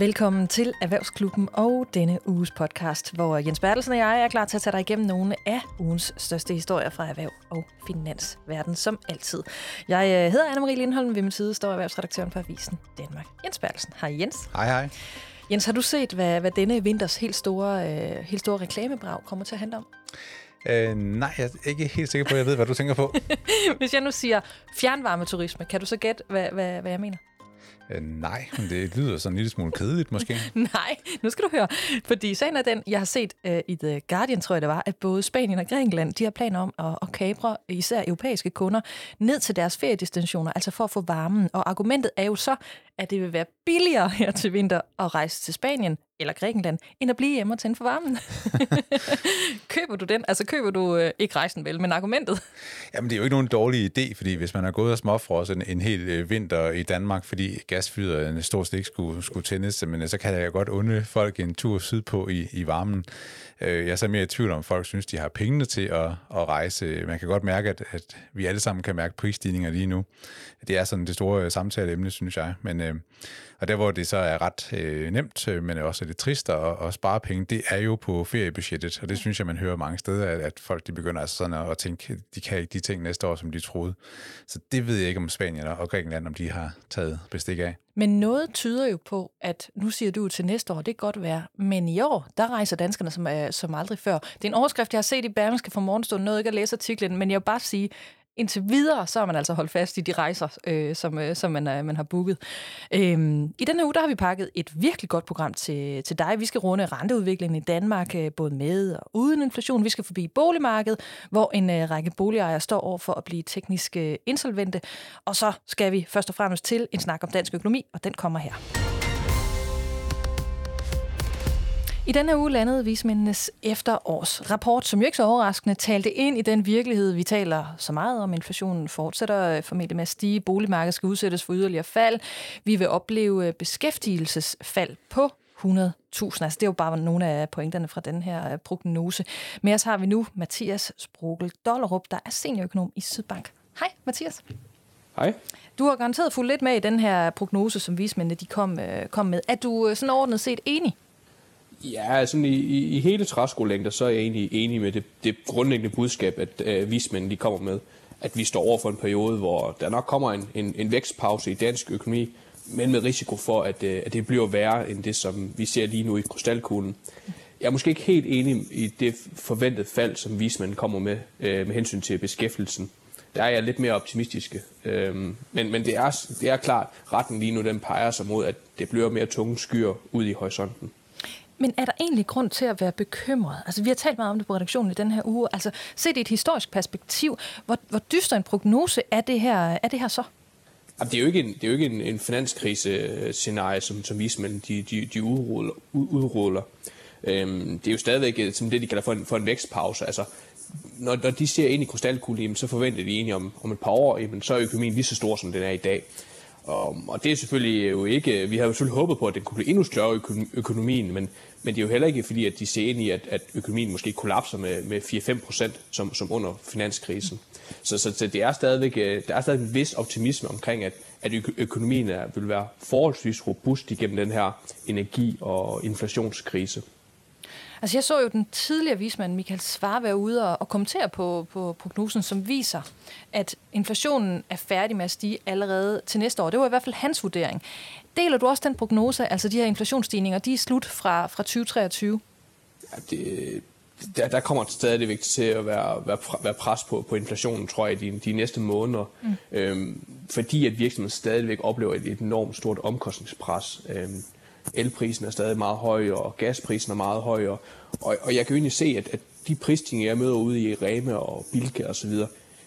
Velkommen til Erhvervsklubben og denne uges podcast, hvor Jens Bertelsen og jeg er klar til at tage dig igennem nogle af ugens største historier fra erhverv og finansverden, som altid. Jeg øh, hedder Anne-Marie Lindholm, ved min side står erhvervsredaktøren på Avisen Danmark. Jens Bertelsen. Hej Jens. Hej hej. Jens, har du set, hvad, hvad denne vinters helt store, øh, helt store reklamebrag kommer til at handle om? Øh, nej, jeg er ikke helt sikker på, at jeg ved, hvad du tænker på. Hvis jeg nu siger fjernvarmeturisme, kan du så gætte, hvad, hvad, hvad jeg mener? Øh, nej, men det lyder sådan en lille smule kedeligt måske. Nej, nu skal du høre. Fordi sagen er den, jeg har set uh, i The Guardian, tror jeg det var, at både Spanien og Grækenland, de har planer om at, at kapre især europæiske kunder ned til deres feriedestinationer, altså for at få varmen. Og argumentet er jo så, at det vil være billigere her til vinter at rejse til Spanien eller Grækenland, end at blive hjemme og tænde for varmen. køber du den? Altså køber du øh, ikke rejsen vel, men argumentet? Jamen det er jo ikke nogen dårlig idé, fordi hvis man har gået og småfrost en, en hel øh, vinter i Danmark, fordi gasfyret stort stik skulle, skulle tændes, men så kan jeg godt unde folk en tur sydpå i, i varmen. Øh, jeg er så mere i tvivl om, folk synes, de har pengene til at, at rejse. Man kan godt mærke, at, at vi alle sammen kan mærke prisstigninger lige nu. Det er sådan det store samtaleemne, synes jeg. Men, øh, og der, hvor det så er ret øh, nemt, men også lidt trist at, at spare penge, det er jo på feriebudgettet. Og det synes jeg, man hører mange steder, at, at folk de begynder altså sådan at, at tænke, de kan ikke de ting næste år, som de troede. Så det ved jeg ikke om Spanien og Grækenland, om de har taget bestik af. Men noget tyder jo på, at nu siger du til næste år, det kan godt være, men i år, der rejser danskerne som, øh, som aldrig før. Det er en overskrift, jeg har set i Berlingske fra morgenstunden, noget ikke at læse artiklen, men jeg vil bare sige, indtil videre, så har man altså holdt fast i de rejser, øh, som, øh, som man, øh, man har booket. Øhm, I denne uge, der har vi pakket et virkelig godt program til, til dig. Vi skal runde renteudviklingen i Danmark, øh, både med og uden inflation. Vi skal forbi boligmarkedet, hvor en øh, række boligejere står over for at blive teknisk øh, insolvente. Og så skal vi først og fremmest til en snak om dansk økonomi, og den kommer her. I denne uge landede vismændenes efterårsrapport, som jo ikke så overraskende talte ind i den virkelighed, vi taler så meget om. Inflationen fortsætter formentlig med at stige. Boligmarkedet skal udsættes for yderligere fald. Vi vil opleve beskæftigelsesfald på 100.000. Altså det er jo bare nogle af pointerne fra den her prognose. Med os har vi nu Mathias Sprogel Dollerup, der er seniorøkonom i Sydbank. Hej Mathias. Hej. Du har garanteret fulgt lidt med i den her prognose, som vismændene de kom, kom med. Er du sådan ordnet set enig? Ja, sådan i, i, i hele træskolængder, så er jeg egentlig enig med det, det grundlæggende budskab, at øh, vismændene de kommer med, at vi står over for en periode, hvor der nok kommer en, en, en vækstpause i dansk økonomi, men med risiko for, at, øh, at det bliver værre end det, som vi ser lige nu i krystalkuglen. Jeg er måske ikke helt enig i det forventede fald, som vismændene kommer med, øh, med hensyn til beskæftigelsen. Der er jeg lidt mere optimistiske. Øh, men men det, er, det er klart, retten lige nu den peger sig mod, at det bliver mere tunge skyer ud i horisonten. Men er der egentlig grund til at være bekymret? Altså, vi har talt meget om det på redaktionen i den her uge. Altså, set i et historisk perspektiv, hvor, hvor dyster en prognose er det her, er det her så? Det er jo ikke en, det er jo ikke en, en finanskrise-scenarie, som, som vismænd de, de, de udruller. udruller. Øhm, det er jo stadigvæk øh, som det, de kalder for en, for en vækstpause. Altså, når, når de ser ind i krystalkuglen, så forventer de egentlig om, om et par år, jamen, så er økonomien lige så stor, som den er i dag. Og, og det er selvfølgelig jo ikke, vi har jo selvfølgelig håbet på, at det kunne blive endnu større økonomien, men, men det er jo heller ikke fordi, at de ser ind i, at, at økonomien måske kollapser med, med 4-5 procent, som, som under finanskrisen. Så, så, så det er stadigvæk, øh, der er stadig en vis optimisme omkring, at, at økonomien er, vil være forholdsvis robust igennem den her energi- og inflationskrise. Altså jeg så jo den tidligere vismand Michael Svare være ude og, og kommentere på, på prognosen, som viser, at inflationen er færdig med at stige allerede til næste år. Det var i hvert fald hans vurdering. Deler du også den prognose, altså de her inflationsstigninger, de er slut fra, fra 2023? Ja, det, der, der kommer stadigvæk til at være, være, være pres på, på inflationen, tror jeg, de, de næste måneder. Mm. Øhm, fordi at virksomheden stadigvæk oplever et, et enormt stort omkostningspres. Øhm, elprisen er stadig meget høj, og gasprisen er meget høj, og, og, og jeg kan jo egentlig se, at, at de prisstigninger, jeg møder ude i Rema og Bilka osv.,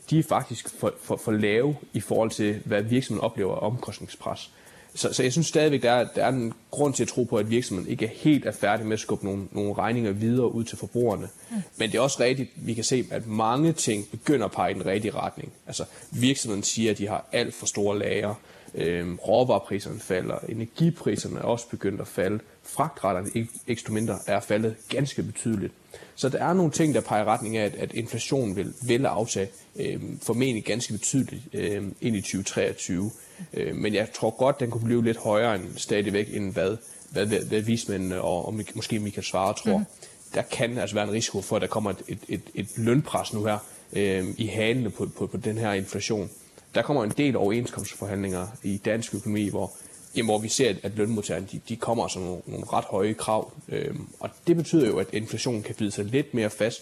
de er faktisk for, for, for lave i forhold til, hvad virksomheden oplever af omkostningspres. Så, så jeg synes stadigvæk, der er, der er en grund til at tro på, at virksomheden ikke er helt er færdig med at skubbe nogle, nogle regninger videre ud til forbrugerne. Mm. Men det er også rigtigt, vi kan se, at mange ting begynder at pege i den rigtige retning. Altså virksomheden siger, at de har alt for store lager. Øhm, råvarepriserne falder, energipriserne er også begyndt at falde, fragtretterne ikke mindre er faldet ganske betydeligt. Så der er nogle ting, der peger i retning af, at, at inflationen vil, vil aftage øh, formentlig ganske betydeligt øh, ind i 2023. Øh, men jeg tror godt, den kunne blive lidt højere end stadigvæk, end hvad, hvad, hvad, hvad vismændene og, og måske Michael Svare tror. Mm. Der kan altså være en risiko for, at der kommer et, et, et, et lønpres nu her øh, i halene på, på, på den her inflation. Der kommer en del overenskomstforhandlinger i dansk økonomi, hvor jamen, hvor vi ser, at lønmodtagerne de, de kommer som nogle, nogle ret høje krav. Øhm, og det betyder jo, at inflationen kan bide sig lidt mere fast,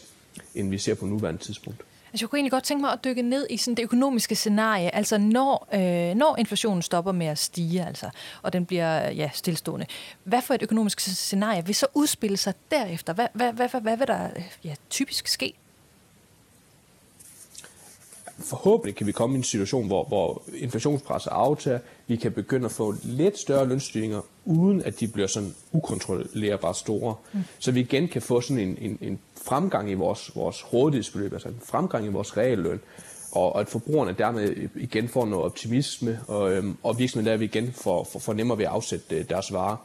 end vi ser på nuværende tidspunkt. Altså, jeg kunne egentlig godt tænke mig at dykke ned i sådan det økonomiske scenarie, altså når, øh, når inflationen stopper med at stige, altså, og den bliver ja, stillestående. Hvad for et økonomisk scenarie vil så udspille sig derefter? Hvad, hvad, hvad, hvad, hvad vil der øh, ja, typisk ske? Forhåbentlig kan vi komme i en situation, hvor, hvor inflationspresset aftager, vi kan begynde at få lidt større lønstigninger, uden at de bliver sådan ukontrollerbart store. Mm. Så vi igen kan få sådan en, en, en fremgang i vores, vores rådighedsbeløb, altså en fremgang i vores realløn, og, og at forbrugerne dermed igen får noget optimisme, og, øhm, og virksomheden der vi igen får, får, får nemmere ved at afsætte øh, deres varer.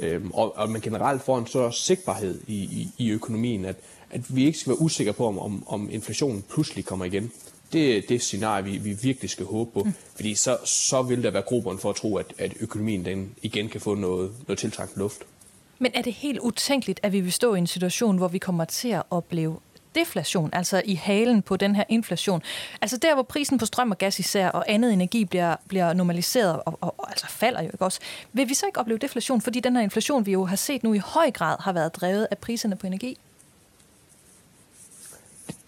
Øhm, og, og man generelt får en større sigtbarhed i, i, i økonomien, at, at vi ikke skal være usikre på, om, om, om inflationen pludselig kommer igen. Det er det scenarie, vi, vi virkelig skal håbe på. Mm. Fordi så, så vil der være grobund for at tro, at, at økonomien den igen kan få noget, noget tiltrængt luft. Men er det helt utænkeligt, at vi vil stå i en situation, hvor vi kommer til at opleve deflation, altså i halen på den her inflation. Altså der, hvor prisen på strøm og gas især og andet energi bliver, bliver normaliseret og, og, og altså falder jo ikke også. Vil vi så ikke opleve deflation, fordi den her inflation, vi jo har set nu i høj grad, har været drevet af priserne på energi?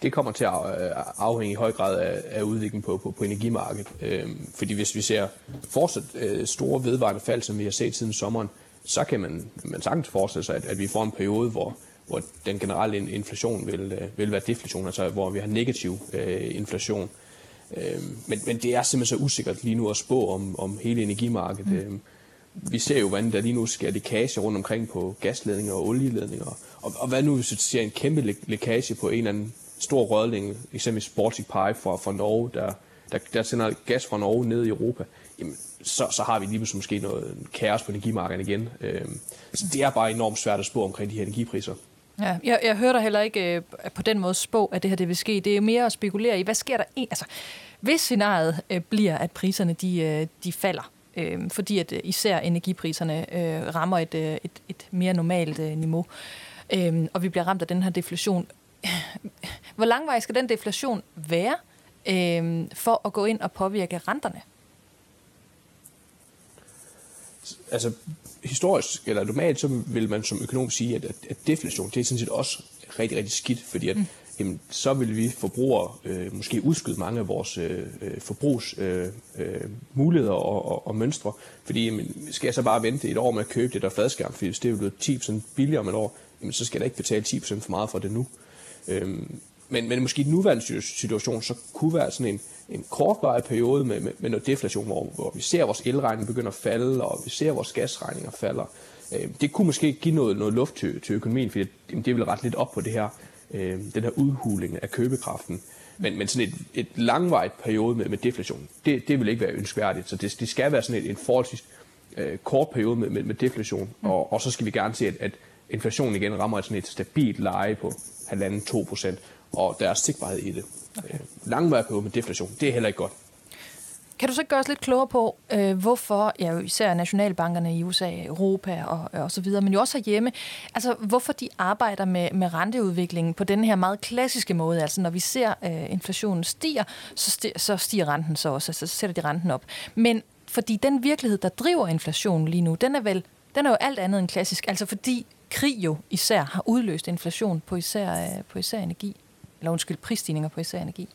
Det kommer til at øh, afhænge i høj grad af, af udviklingen på, på, på energimarkedet. Øhm, fordi hvis vi ser fortsat øh, store vedvarende fald, som vi har set siden sommeren, så kan man, man sagtens forestille sig, at, at vi får en periode, hvor, hvor den generelle inflation vil, øh, vil være deflation, altså hvor vi har negativ øh, inflation. Øhm, men, men det er simpelthen så usikkert lige nu at spå om, om hele energimarkedet. Mm. Øhm, vi ser jo, hvordan der lige nu sker lækage rundt omkring på gasledninger og olieledninger. Og, og hvad nu, hvis vi ser en kæmpe lækage på en eller anden stor rødling, eksempelvis Baltic Pipe fra, fra Norge, der, der, der sender gas fra Norge ned i Europa, jamen, så, så har vi lige pludselig måske noget kaos på energimarkedet igen. Øhm, så det er bare enormt svært at spå omkring de her energipriser. Ja, jeg, jeg hører dig heller ikke øh, på den måde spå, at det her det vil ske. Det er mere at spekulere i, hvad sker der? En, altså, hvis scenariet øh, bliver, at priserne de, øh, de falder, øh, fordi at øh, især energipriserne øh, rammer et, øh, et, et mere normalt øh, niveau, øh, og vi bliver ramt af den her deflation, hvor langvarig skal den deflation være øh, for at gå ind og påvirke renterne? Altså historisk, eller normalt, så vil man som økonom sige, at, at deflation, det er sådan set også rigtig, rigtig skidt, fordi at, mm. jamen, så vil vi forbrugere øh, måske udskyde mange af vores øh, øh forbrugsmuligheder øh, øh, og, og, og mønstre, fordi jamen, skal jeg så bare vente et år med at købe det der fladskærm, fordi hvis det er blevet 10% billigere om et år, jamen, så skal jeg da ikke betale 10% for meget for det nu. Øhm, men, men måske i den nuværende situation, så kunne være sådan en, en kortvarig periode med, med, med noget deflation, hvor, hvor vi ser, at vores elregning begynder at falde, og vi ser, vores gasregninger falder. Øhm, det kunne måske give noget, noget luft til, til økonomien, fordi det, det vil rette lidt op på det her, øhm, den her udhuling af købekraften. Men, men sådan et, et langvarigt periode med, med deflation, det, det vil ikke være ønskværdigt. Så det, det skal være sådan et, en forholdsvis øh, kort periode med, med, med deflation, og, og så skal vi gerne se, at, at inflationen igen rammer et, sådan et stabilt leje på 1,5-2 procent, og der er sigtbarhed i det. Okay. Øh, langvarig periode med deflation, det er heller ikke godt. Kan du så gøre os lidt klogere på, øh, hvorfor ja, især nationalbankerne i USA, Europa og, og så videre, men jo også herhjemme, altså hvorfor de arbejder med, med renteudviklingen på den her meget klassiske måde. Altså når vi ser øh, inflationen stiger, så, sti, så stiger renten så også, altså, så sætter de renten op. Men fordi den virkelighed, der driver inflationen lige nu, den er vel den er jo alt andet end klassisk. Altså fordi krig jo især har udløst inflation på især, øh, på især energi. Eller undskyld, prisstigninger på især energi.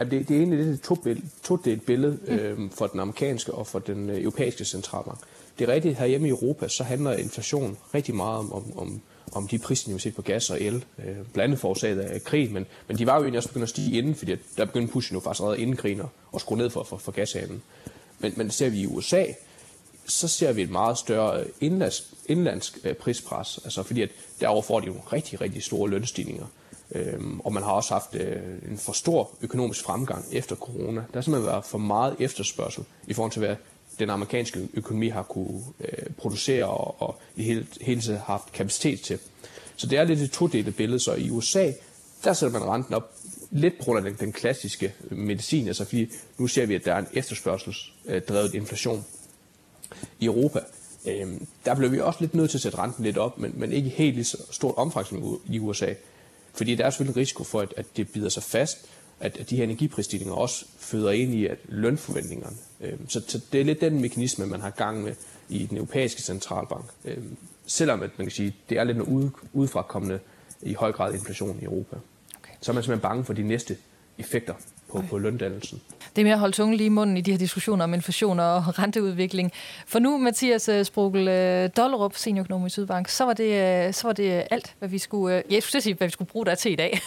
Ja, det, det er egentlig lidt et to-delt to billede øh, for den amerikanske og for den øh, europæiske centralbank. Det er rigtigt, hjemme i Europa, så handler inflation rigtig meget om, om, om, om de prisniveauer, vi set på gas og el, øh, blandt andet forårsaget af krig, men, men de var jo egentlig også begyndt at stige inden, fordi der begyndte Putin jo faktisk allerede inden krigen at skrue ned for, for, for gashandlen. Men, men ser vi i USA, så ser vi et meget større øh, indlandsk, indlandsk prispres, altså fordi at derover får de jo rigtig, rigtig store lønstigninger. Øhm, og man har også haft øh, en for stor økonomisk fremgang efter corona. Der har simpelthen været for meget efterspørgsel i forhold til, hvad den amerikanske økonomi har kunne øh, producere og, og i hele, hele tiden haft kapacitet til. Så det er lidt et todelt billede. Så i USA, der sætter man renten op lidt på grund af den, den klassiske medicin, altså fordi nu ser vi, at der er en efterspørgselsdrevet inflation. I Europa, øh, der bliver vi også lidt nødt til at sætte renten lidt op, men, men ikke helt i så stort omfang som i USA. Fordi der er selvfølgelig risiko for, at, at det bider sig fast, at, at de her energiprisstigninger også føder ind i at lønforventningerne. Øh, så, så det er lidt den mekanisme, man har gang med i den europæiske centralbank. Øh, selvom at man kan sige, det er lidt noget udefrakommende i høj grad inflation i Europa. Okay. Så er man simpelthen bange for de næste effekter på, på løndannelsen. Det er mere at holde tungen lige i munden i de her diskussioner om inflation og renteudvikling. For nu, Mathias øh, Sprogel øh, Dollerup, seniorøkonom i Sydbank, så var, det, øh, så var det alt, hvad vi skulle, jeg skulle sige, hvad vi skulle bruge dig til i dag.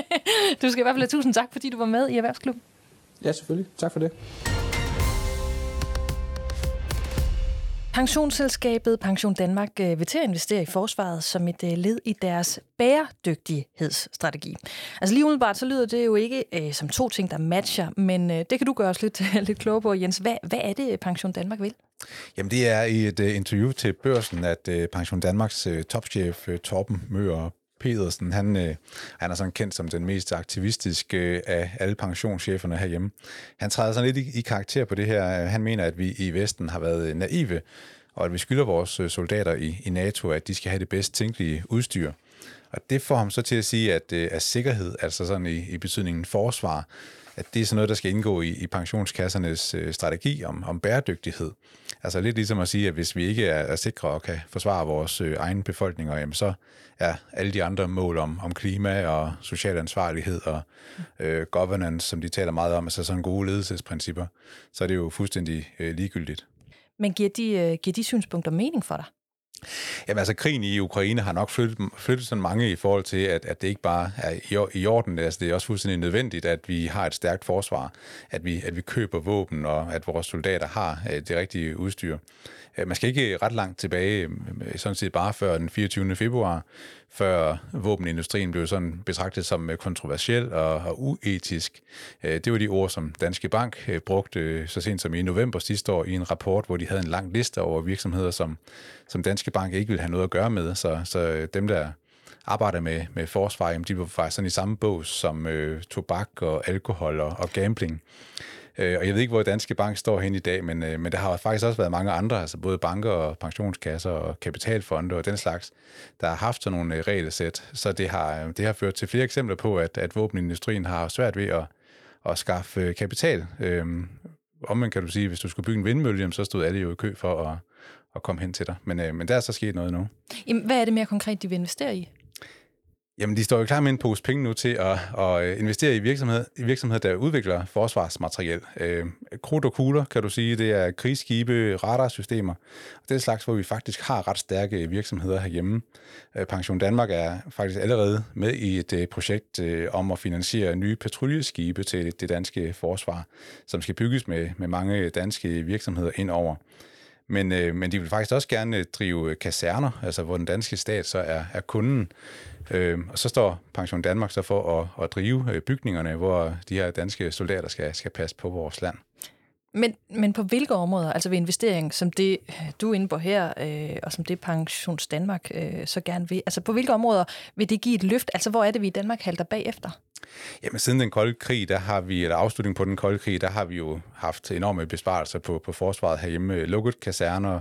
du skal i hvert fald have tusind tak, fordi du var med i Erhvervsklubben. Ja, selvfølgelig. Tak for det. Pensionsselskabet Pension Danmark øh, vil til at investere i forsvaret som et øh, led i deres bæredygtighedsstrategi. Altså lige umiddelbart så lyder det jo ikke øh, som to ting, der matcher, men øh, det kan du gøre os lidt, lidt klogere på, Jens. Hvad, hvad er det, Pension Danmark vil? Jamen det er i et uh, interview til børsen, at uh, Pension Danmarks uh, topchef uh, Torben Møger Pedersen, han, øh, han er sådan kendt som den mest aktivistiske øh, af alle pensionscheferne herhjemme. Han træder sådan lidt i, i karakter på det her. Han mener, at vi i Vesten har været øh, naive, og at vi skylder vores øh, soldater i, i NATO, at de skal have det bedst tænkelige udstyr. Og det får ham så til at sige, at, øh, at sikkerhed, altså sådan i, i betydningen forsvar, at det er sådan noget, der skal indgå i, i pensionskassernes øh, strategi om, om bæredygtighed. Altså lidt ligesom at sige, at hvis vi ikke er, er sikre og kan forsvare vores øh, egen befolkninger, jamen så er alle de andre mål om, om klima og social ansvarlighed og øh, governance, som de taler meget om, altså sådan gode ledelsesprincipper, så er det jo fuldstændig øh, ligegyldigt. Men giver de, øh, giver de synspunkter mening for dig? Jamen altså, krigen i Ukraine har nok flyttet, flyttet sådan mange i forhold til, at, at det ikke bare er i, i orden. Altså, det er også fuldstændig nødvendigt, at vi har et stærkt forsvar, at vi, at vi køber våben, og at vores soldater har øh, det rigtige udstyr. Øh, man skal ikke ret langt tilbage, øh, sådan set bare før den 24. februar, før våbenindustrien blev sådan betragtet som øh, kontroversiel og, og uetisk. Øh, det var de ord, som Danske Bank øh, brugte så sent som i november sidste år i en rapport, hvor de havde en lang liste over virksomheder, som, som Danske Bank ikke ville have noget at gøre med. Så, så dem, der arbejder med, med forsvar, jamen, de var faktisk sådan i samme bås som øh, tobak og alkohol og, og gambling. Øh, og jeg ved ikke, hvor Danske Bank står hen i dag, men, øh, men der har faktisk også været mange andre, altså både banker og pensionskasser og kapitalfonde og den slags, der har haft sådan nogle øh, regelsæt. Så det har, øh, det har ført til flere eksempler på, at, at våbenindustrien har svært ved at, at skaffe øh, kapital. Om omvendt kan du sige, hvis du skulle bygge en vindmølle, så stod alle jo i kø for at, at komme hen til dig. Men, øh, men der er så sket noget nu. Jamen, hvad er det mere konkret, de vil investere i? Jamen, de står jo klar med en pose penge nu til at, at øh, investere i virksomheder, i virksomheder, der udvikler forsvarsmateriel. Øh, krudt og kugler, kan du sige, det er krigsskibe, radarsystemer. Det er slags, hvor vi faktisk har ret stærke virksomheder herhjemme. Øh, Pension Danmark er faktisk allerede med i et øh, projekt øh, om at finansiere nye patruljeskibe til det danske forsvar, som skal bygges med, med mange danske virksomheder indover. over. Men, øh, men de vil faktisk også gerne øh, drive øh, kaserner, altså hvor den danske stat så er, er kunden. Øh, og så står Pension Danmark så for at, at drive øh, bygningerne, hvor de her danske soldater skal, skal passe på vores land. Men, men på hvilke områder, altså ved investering, som det du er inde på her, øh, og som det Pensions Danmark øh, så gerne vil, altså på hvilke områder vil det give et løft? Altså hvor er det, vi i Danmark halter bagefter? Jamen siden den kolde krig, der har vi, eller afslutningen på den kolde krig, der har vi jo haft enorme besparelser på, på forsvaret herhjemme. Lukket kaserner,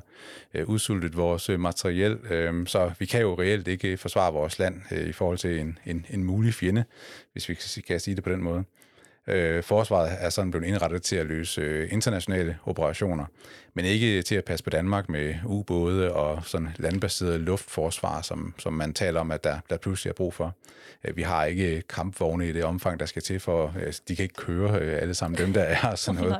øh, udsultet vores øh, materiel, øh, så vi kan jo reelt ikke forsvare vores land øh, i forhold til en, en, en mulig fjende, hvis vi kan sige det på den måde. Øh, forsvaret er sådan blevet indrettet til at løse øh, internationale operationer, men ikke til at passe på Danmark med ubåde og sådan landbaseret luftforsvar, som, som man taler om, at der, der pludselig er brug for. Øh, vi har ikke kampvogne i det omfang, der skal til for, øh, de kan ikke køre øh, alle sammen dem, der er og sådan noget.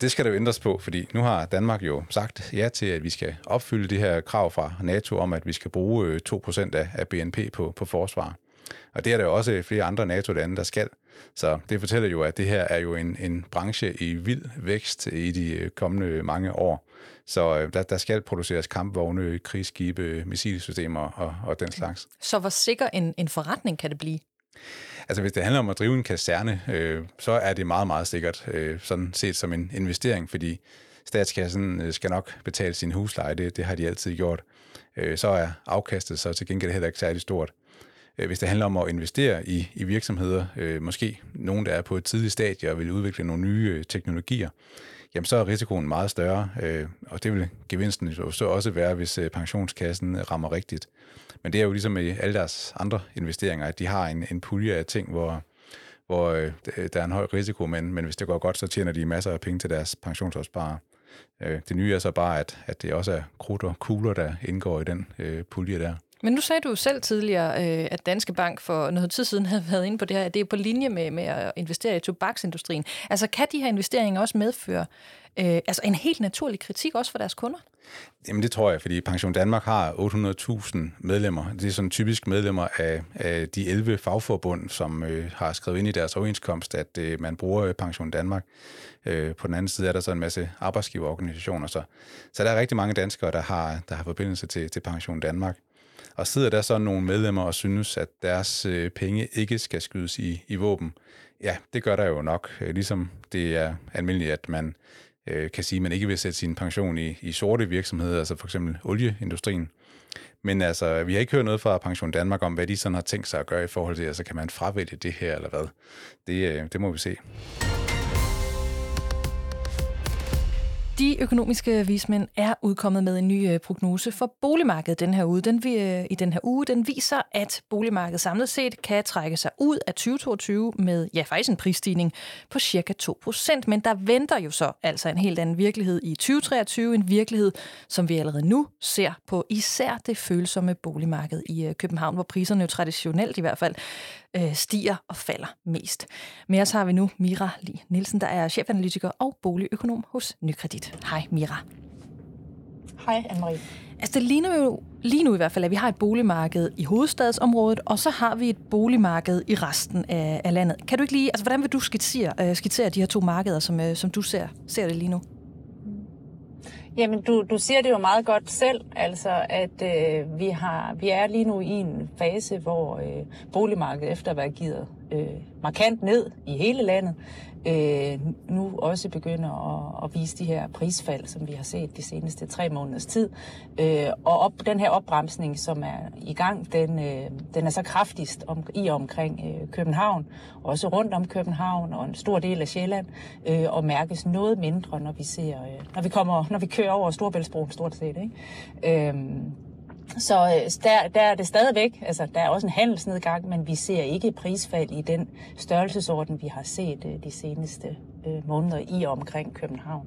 Det skal der jo ændres på, fordi nu har Danmark jo sagt ja til, at vi skal opfylde det her krav fra NATO om, at vi skal bruge 2% af BNP på, på forsvar. Og det er der jo også flere andre NATO-lande, der skal. Så det fortæller jo, at det her er jo en, en branche i vild vækst i de kommende mange år. Så øh, der, der skal produceres kampvogne, krigsskibe, missilsystemer og, og den slags. Så hvor sikker en, en forretning kan det blive? Altså hvis det handler om at drive en kaserne, øh, så er det meget, meget sikkert, øh, sådan set som en investering, fordi statskassen øh, skal nok betale sin husleje, det, det har de altid gjort, øh, så er afkastet så til gengæld heller ikke særlig stort. Øh, hvis det handler om at investere i, i virksomheder, øh, måske nogen, der er på et tidligt stadie og vil udvikle nogle nye øh, teknologier, jamen så er risikoen meget større, øh, og det vil gevinsten jo så også være, hvis øh, pensionskassen rammer rigtigt. Men det er jo ligesom i alle deres andre investeringer, at de har en, en pulje af ting, hvor, hvor øh, der er en høj risiko, men, men hvis det går godt, så tjener de masser af penge til deres pensionsopsparer. Øh, det nye er så bare, at, at det også er krudt og kugler, der indgår i den øh, pulje der. Men nu sagde du jo selv tidligere, øh, at Danske Bank for noget tid siden havde været inde på det her, at det er på linje med, med at investere i tobaksindustrien. Altså kan de her investeringer også medføre øh, altså en helt naturlig kritik også for deres kunder? Jamen det tror jeg, fordi Pension Danmark har 800.000 medlemmer. Det er sådan typisk medlemmer af, af de 11 fagforbund, som øh, har skrevet ind i deres overenskomst, at øh, man bruger øh, Pension Danmark. Øh, på den anden side er der så en masse arbejdsgiverorganisationer. Så, så der er rigtig mange danskere, der har, der har forbindelse til, til Pension Danmark. Og sidder der så nogle medlemmer og synes, at deres øh, penge ikke skal skydes i, i våben? Ja, det gør der jo nok. Øh, ligesom det er almindeligt, at man øh, kan sige, at man ikke vil sætte sin pension i, i sorte virksomheder, altså for eksempel olieindustrien. Men altså, vi har ikke hørt noget fra Pension Danmark om, hvad de sådan har tænkt sig at gøre i forhold til, altså kan man fravælge det her eller hvad? Det, øh, det må vi se. De økonomiske vismænd er udkommet med en ny øh, prognose for boligmarkedet den her uge. Den, øh, I den her uge den viser, at boligmarkedet samlet set kan trække sig ud af 2022 med ja, faktisk en prisstigning på cirka 2%. Men der venter jo så altså en helt anden virkelighed i 2023. En virkelighed, som vi allerede nu ser på især det følsomme boligmarked i øh, København, hvor priserne jo traditionelt i hvert fald øh, stiger og falder mest. Med os har vi nu Mira Li Nielsen, der er chefanalytiker og boligøkonom hos Nykredit. Hej Mira. Hej Anne-Marie. Altså det ligner jo lige nu i hvert fald, at vi har et boligmarked i hovedstadsområdet, og så har vi et boligmarked i resten af, af landet. Kan du ikke lige, altså hvordan vil du skitsere, uh, skitsere de her to markeder, som, uh, som du ser, ser det lige nu? Jamen, du, du siger det jo meget godt selv, altså at øh, vi, har, vi er lige nu i en fase, hvor øh, boligmarkedet efter at være givet øh, markant ned i hele landet, øh, nu også begynder at, at vise de her prisfald, som vi har set de seneste tre måneders tid. Øh, og op, den her opbremsning, som er i gang, den, øh, den er så kraftigst om, i omkring øh, København, også rundt om København og en stor del af Sjælland, øh, og mærkes noget mindre, når vi ser, øh, når vi kommer, når vi kører over Storbæltsbroen stort set. Ikke? Øh, så øh, der, der er det stadigvæk, altså der er også en handelsnedgang, men vi ser ikke prisfald i den størrelsesorden, vi har set øh, de seneste øh, måneder i og omkring København.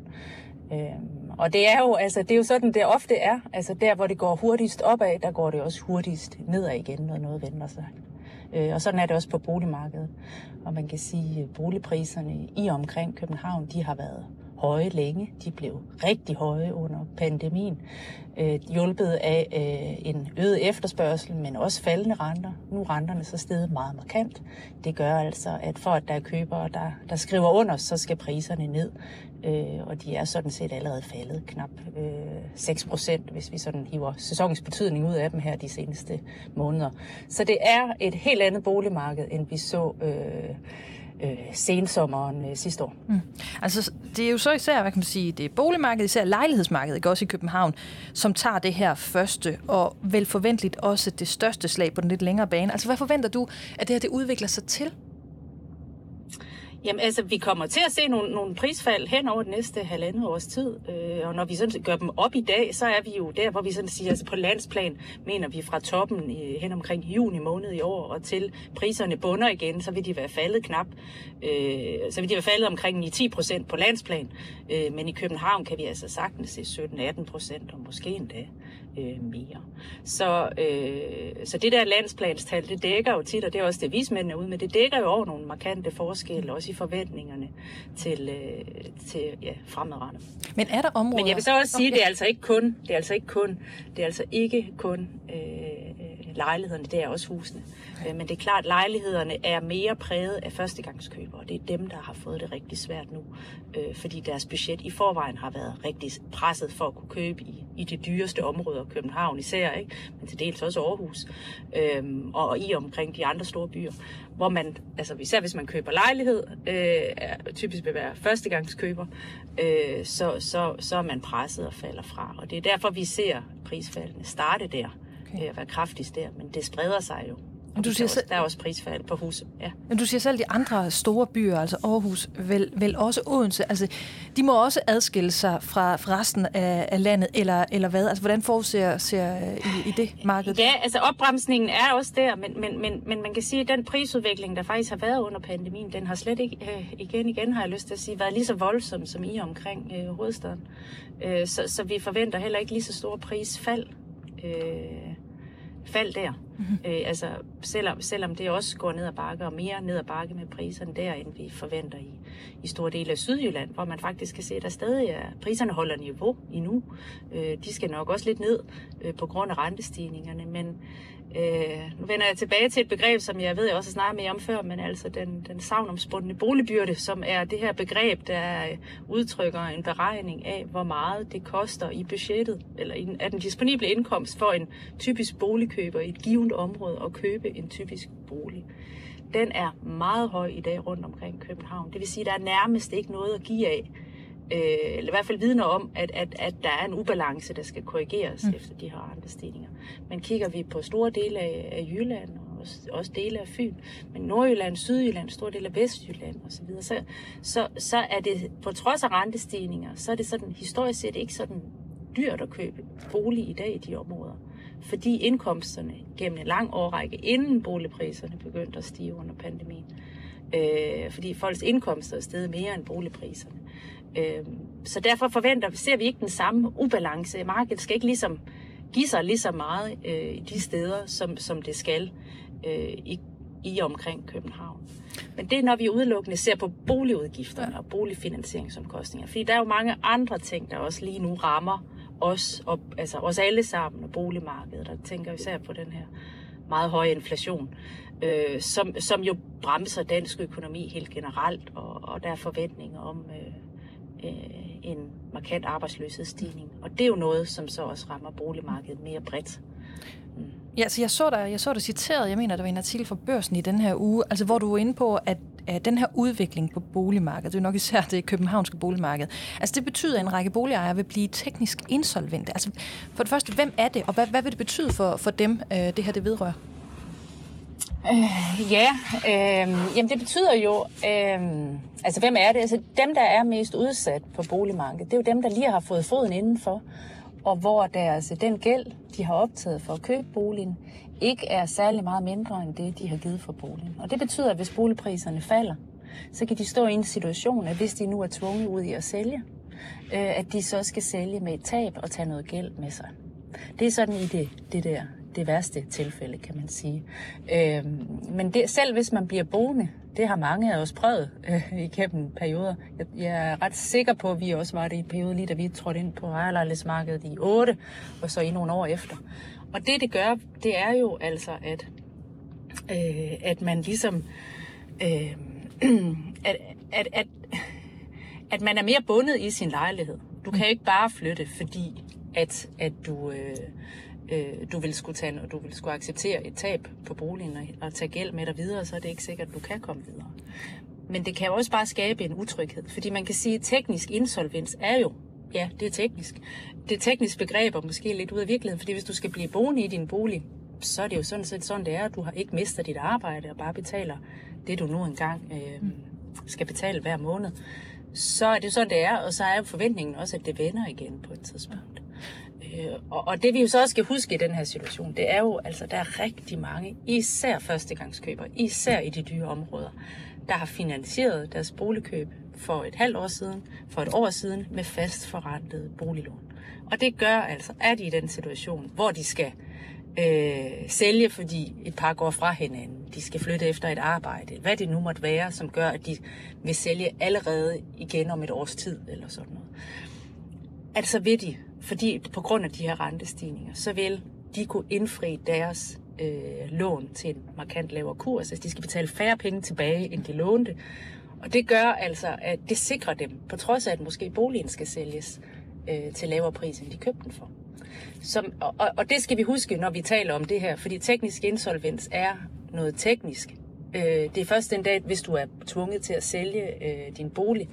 Øhm, og det er jo, altså, det er jo sådan, det ofte er. Altså der, hvor det går hurtigst opad, der går det også hurtigst nedad igen, når noget vender sig. Øh, og sådan er det også på boligmarkedet. Og man kan sige, at boligpriserne i og omkring København, de har været høje længe. De blev rigtig høje under pandemien, øh, hjulpet af øh, en øget efterspørgsel, men også faldende renter. Nu er renterne så steget meget markant. Det gør altså, at for at der er købere, der, der skriver under, så skal priserne ned. Øh, og de er sådan set allerede faldet knap øh, 6 procent, hvis vi sådan hiver sæsonens betydning ud af dem her de seneste måneder. Så det er et helt andet boligmarked, end vi så øh, øh, sensommeren øh, sidste år. Mm. Altså, det er jo så især, hvad kan man sige, det er boligmarkedet, især lejlighedsmarkedet, ikke også i København, som tager det her første, og vel forventeligt også det største slag på den lidt længere bane. Altså, hvad forventer du, at det her det udvikler sig til? Jamen altså, vi kommer til at se nogle, nogle prisfald hen over det næste halvandet års tid, øh, og når vi sådan gør dem op i dag, så er vi jo der, hvor vi sådan siger, altså på landsplan mener vi fra toppen i, hen omkring juni måned i år, og til priserne bunder igen, så vil de være faldet knap, øh, så vil de være faldet omkring 9-10 procent på landsplan, øh, men i København kan vi altså sagtens se 17-18 procent, og måske endda øh, mere. Så, øh, så det der landsplanstal, det dækker jo tit, og det er også det vismændene ud med, det dækker jo over nogle markante forskelle, også i forventningerne til, øh, til ja, fremadrettet. Men er der områder... Men jeg vil så også sige, okay. det er altså ikke kun, det er altså ikke kun, det er altså ikke kun øh, lejlighederne, det er også husene. Øh, men det er klart, at lejlighederne er mere præget af førstegangskøbere, det er dem, der har fået det rigtig svært nu, øh, fordi deres budget i forvejen har været rigtig presset for at kunne købe i, i de dyreste områder, København især, ikke? men til dels også Aarhus, øh, og i omkring de andre store byer, hvor man, altså især hvis man køber lejlighed, øh, typisk vil være førstegangskøber, øh, så, så, så er man presset og falder fra. Og det er derfor, vi ser prisfaldene starte der, okay. øh, være kraftigst der, men det spreder sig jo men du siger der, er også, der er også prisfald på hus. Ja. Men du siger selv, de andre store byer, altså Aarhus, vel, vel også Odense, altså, de må også adskille sig fra, fra resten af, af landet, eller, eller hvad? Altså, hvordan forudser ser i, i det marked? Ja, altså opbremsningen er også der, men, men, men, men man kan sige, at den prisudvikling, der faktisk har været under pandemien, den har slet ikke, øh, igen igen har jeg lyst til at sige, været lige så voldsom som i omkring øh, hovedstaden. Øh, så, så vi forventer heller ikke lige så store prisfald. Øh, fald der. Øh, altså, selvom, selvom det også går ned ad bakke, og mere ned ad bakke med priserne der, end vi forventer i, i store dele af Sydjylland, hvor man faktisk kan se, at der stadig er, priserne holder niveau endnu. Øh, de skal nok også lidt ned øh, på grund af rentestigningerne, men Øh, nu vender jeg tilbage til et begreb, som jeg ved, jeg også har snakket mere om før, men altså den, den savnomspundne boligbyrde, som er det her begreb, der udtrykker en beregning af, hvor meget det koster i budgettet, eller i, af den disponible indkomst for en typisk boligkøber i et givet område at købe en typisk bolig. Den er meget høj i dag rundt omkring København. Det vil sige, at der er nærmest ikke noget at give af øh, eller i hvert fald vidner om, at, at, at der er en ubalance, der skal korrigeres mm. efter de her andre stigninger. Men kigger vi på store dele af, af Jylland, og også, også dele af Fyn, men Nordjylland, Sydjylland, store dele af Vestjylland osv., så, så, så er det på trods af rentestigninger, så er det sådan historisk set ikke sådan dyrt at købe bolig i dag i de områder. Fordi indkomsterne gennem en lang årrække, inden boligpriserne begyndte at stige under pandemien, øh, fordi folks indkomster er steget mere end boligpriserne, Øhm, så derfor forventer, ser vi ikke den samme ubalance. Markedet skal ikke ligesom give sig lige så meget i de steder, som, som det skal øh, i, i omkring København. Men det er, når vi udelukkende ser på boligudgifterne og boligfinansieringsomkostninger. Fordi der er jo mange andre ting, der også lige nu rammer os, og, altså os alle sammen og boligmarkedet. Der tænker især på den her meget høje inflation, øh, som, som jo bremser dansk økonomi helt generelt, og, og der er forventninger om øh, øh, en markant arbejdsløshedsstigning. Og det er jo noget, som så også rammer boligmarkedet mere bredt. Mm. Ja, så jeg så dig, jeg så dig citeret, jeg mener, der var en artikel fra Børsen i den her uge, altså hvor du var inde på, at, at den her udvikling på boligmarkedet, det er nok især det københavnske boligmarked, altså det betyder, at en række boligejere vil blive teknisk insolvente. Altså for det første, hvem er det, og hvad, hvad vil det betyde for, for dem, øh, det her det vedrører? Øh, ja, øh, jamen det betyder jo, øh, altså hvem er det? Altså dem, der er mest udsat på boligmarkedet, det er jo dem, der lige har fået foden indenfor, og hvor deres, den gæld, de har optaget for at købe boligen, ikke er særlig meget mindre end det, de har givet for boligen. Og det betyder, at hvis boligpriserne falder, så kan de stå i en situation, at hvis de nu er tvunget ud i at sælge, øh, at de så skal sælge med et tab og tage noget gæld med sig. Det er sådan i det, det der det værste tilfælde, kan man sige. Øh, men det, selv hvis man bliver boende, det har mange af os prøvet øh, igennem perioder. Jeg, jeg er ret sikker på, at vi også var det i en periode, lige da vi trådte ind på ejerlejlighedsmarkedet i 8, og så i nogle år efter. Og det, det gør, det er jo altså, at, øh, at man ligesom... Øh, at, at, at, at man er mere bundet i sin lejlighed. Du kan ikke bare flytte, fordi at, at du, øh, øh, du vil skulle tage, og du vil skulle acceptere et tab på boligen og, og tage gæld med dig videre, så er det ikke sikkert, at du kan komme videre. Men det kan jo også bare skabe en utryghed, fordi man kan sige, at teknisk insolvens er jo, ja, det er teknisk. Det er teknisk begreb og måske lidt ud af virkeligheden, fordi hvis du skal blive boende i din bolig, så er det jo sådan set sådan, det er, at du har ikke mistet dit arbejde og bare betaler det, du nu engang øh, skal betale hver måned. Så er det sådan, det er, og så er forventningen også, at det vender igen på et tidspunkt. Øh, og, og det vi jo så også skal huske i den her situation, det er jo, altså der er rigtig mange, især førstegangskøbere, især i de dyre områder, der har finansieret deres boligkøb for et halvt år siden, for et år siden, med fast forrentet boliglån. Og det gør altså, at de i den situation, hvor de skal øh, sælge, fordi et par går fra hinanden, de skal flytte efter et arbejde, hvad det nu måtte være, som gør, at de vil sælge allerede igen om et års tid, eller sådan noget. Altså vil de fordi på grund af de her rentestigninger, så vil de kunne indfri deres øh, lån til en markant lavere kurs. Altså de skal betale færre penge tilbage, end de lånte. Og det gør altså, at det sikrer dem, på trods af, at måske boligen skal sælges øh, til lavere pris, end de købte den for. Som, og, og det skal vi huske, når vi taler om det her, fordi teknisk insolvens er noget teknisk. Øh, det er først den dag, hvis du er tvunget til at sælge øh, din bolig,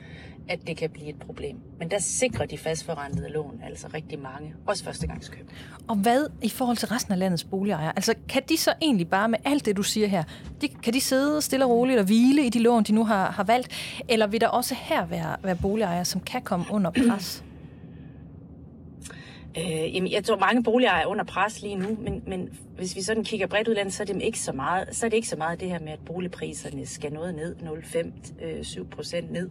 at det kan blive et problem. Men der sikrer de fastforrentede lån altså rigtig mange, også førstegangskøb. Og hvad i forhold til resten af landets boligejere? Altså kan de så egentlig bare med alt det, du siger her, de, kan de sidde stille og roligt og hvile i de lån, de nu har, har valgt? Eller vil der også her være, være boligejere, som kan komme under pres? Øh, jamen, jeg tror, mange boligejere er under pres lige nu, men, men hvis vi sådan kigger bredt ud landet, så er det ikke så meget, så er det ikke så meget det her med, at boligpriserne skal noget ned, 0,5-7 øh, procent ned.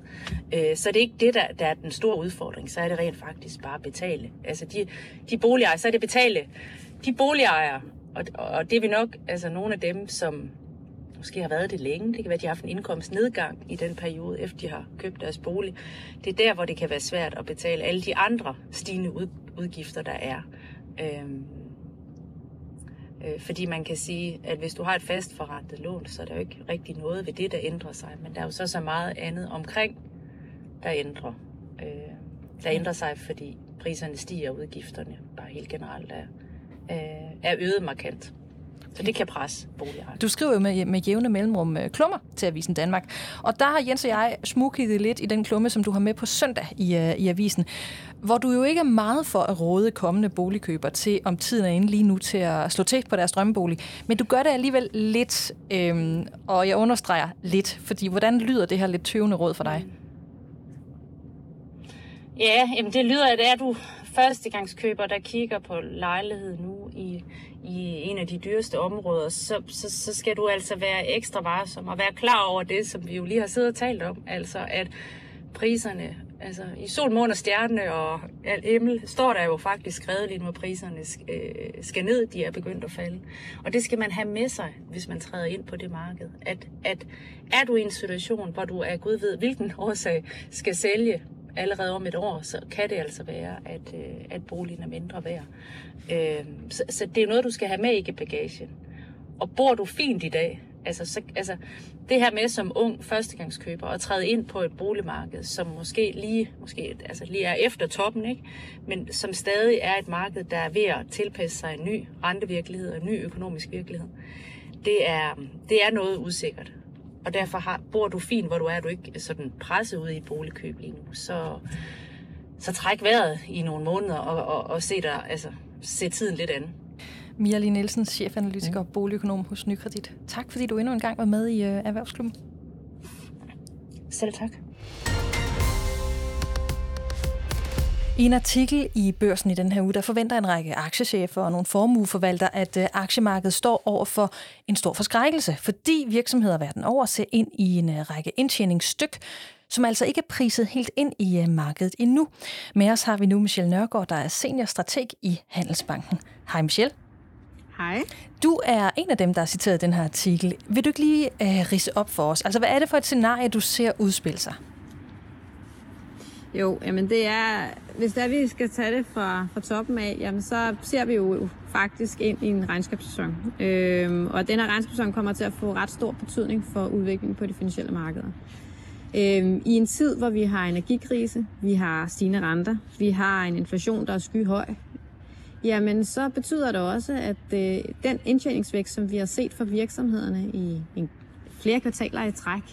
Øh, så er det ikke det, der, der er den store udfordring. Så er det rent faktisk bare at betale. Altså de, de boligejere, så er det betale. De boligejere, og, og det er vi nok altså nogle af dem, som måske har været det længe. Det kan være, at de har haft en indkomstnedgang i den periode, efter de har købt deres bolig. Det er der, hvor det kan være svært at betale alle de andre stigende udgifter, der er. Øhm, øh, fordi man kan sige, at hvis du har et fastforrentet lån, så er der jo ikke rigtig noget ved det, der ændrer sig. Men der er jo så så meget andet omkring, der ændrer. Øh, der ændrer sig, fordi priserne stiger, og udgifterne bare helt generelt er, øh, er øget markant. Så det kan presse boligejere. Du skriver jo med, med jævne mellemrum øh, klummer til Avisen Danmark. Og der har Jens og jeg smugkigget lidt i den klumme, som du har med på søndag i, uh, i Avisen, hvor du jo ikke er meget for at råde kommende boligkøber til, om tiden er inde lige nu til at slå til på deres drømmebolig. Men du gør det alligevel lidt, øhm, og jeg understreger lidt, fordi hvordan lyder det her lidt tøvende råd for dig? Mm. Ja, jamen det lyder, at er du førstegangskøber, der kigger på lejlighed nu i, i en af de dyreste områder, så, så, så skal du altså være ekstra varsom og være klar over det, som vi jo lige har siddet og talt om. Altså at priserne, altså i sol, måne og stjerne og alt himmel, står der jo faktisk skrevet lige nu, at priserne øh, skal ned, de er begyndt at falde. Og det skal man have med sig, hvis man træder ind på det marked. At, at er du i en situation, hvor du er gud ved, hvilken årsag skal sælge allerede om et år, så kan det altså være, at, øh, at boligen er mindre værd. Øh, så, så det er noget, du skal have med i bagagen. Og bor du fint i dag, altså, så, altså det her med som ung førstegangskøber at træde ind på et boligmarked, som måske lige, måske, altså lige er efter toppen, ikke? men som stadig er et marked, der er ved at tilpasse sig en ny rentevirkelighed og en ny økonomisk virkelighed, det er, det er noget usikkert og derfor har, bor du fint, hvor du er, du ikke sådan presset ud i et boligkøb lige nu, så, så træk vejret i nogle måneder og, og, og se, der, altså, se tiden lidt an. Mia Lee Nielsen, chefanalytiker og boligøkonom hos Nykredit. Tak fordi du endnu en gang var med i uh, Erhvervsklubben. Selv tak. I en artikel i børsen i den her uge, der forventer en række aktiechefer og nogle formueforvaltere, at øh, aktiemarkedet står over for en stor forskrækkelse, fordi virksomheder verden over ser ind i en øh, række indtjeningsstyk, som altså ikke er priset helt ind i øh, markedet endnu. Med os har vi nu Michelle Nørgaard, der er seniorstrateg i Handelsbanken. Hej Michelle. Hej. Du er en af dem, der har citeret den her artikel. Vil du ikke lige øh, rise op for os? Altså, hvad er det for et scenarie, du ser udspille sig? Jo, jamen det er, hvis der vi skal tage det fra, fra toppen af, jamen så ser vi jo faktisk ind i en regnskabssæson. Øhm, og den her regnskabssæson kommer til at få ret stor betydning for udviklingen på de finansielle markeder. Øhm, I en tid, hvor vi har energikrise, vi har stigende renter, vi har en inflation, der er skyhøj, jamen så betyder det også, at øh, den indtjeningsvækst, som vi har set for virksomhederne i en, flere kvartaler i træk,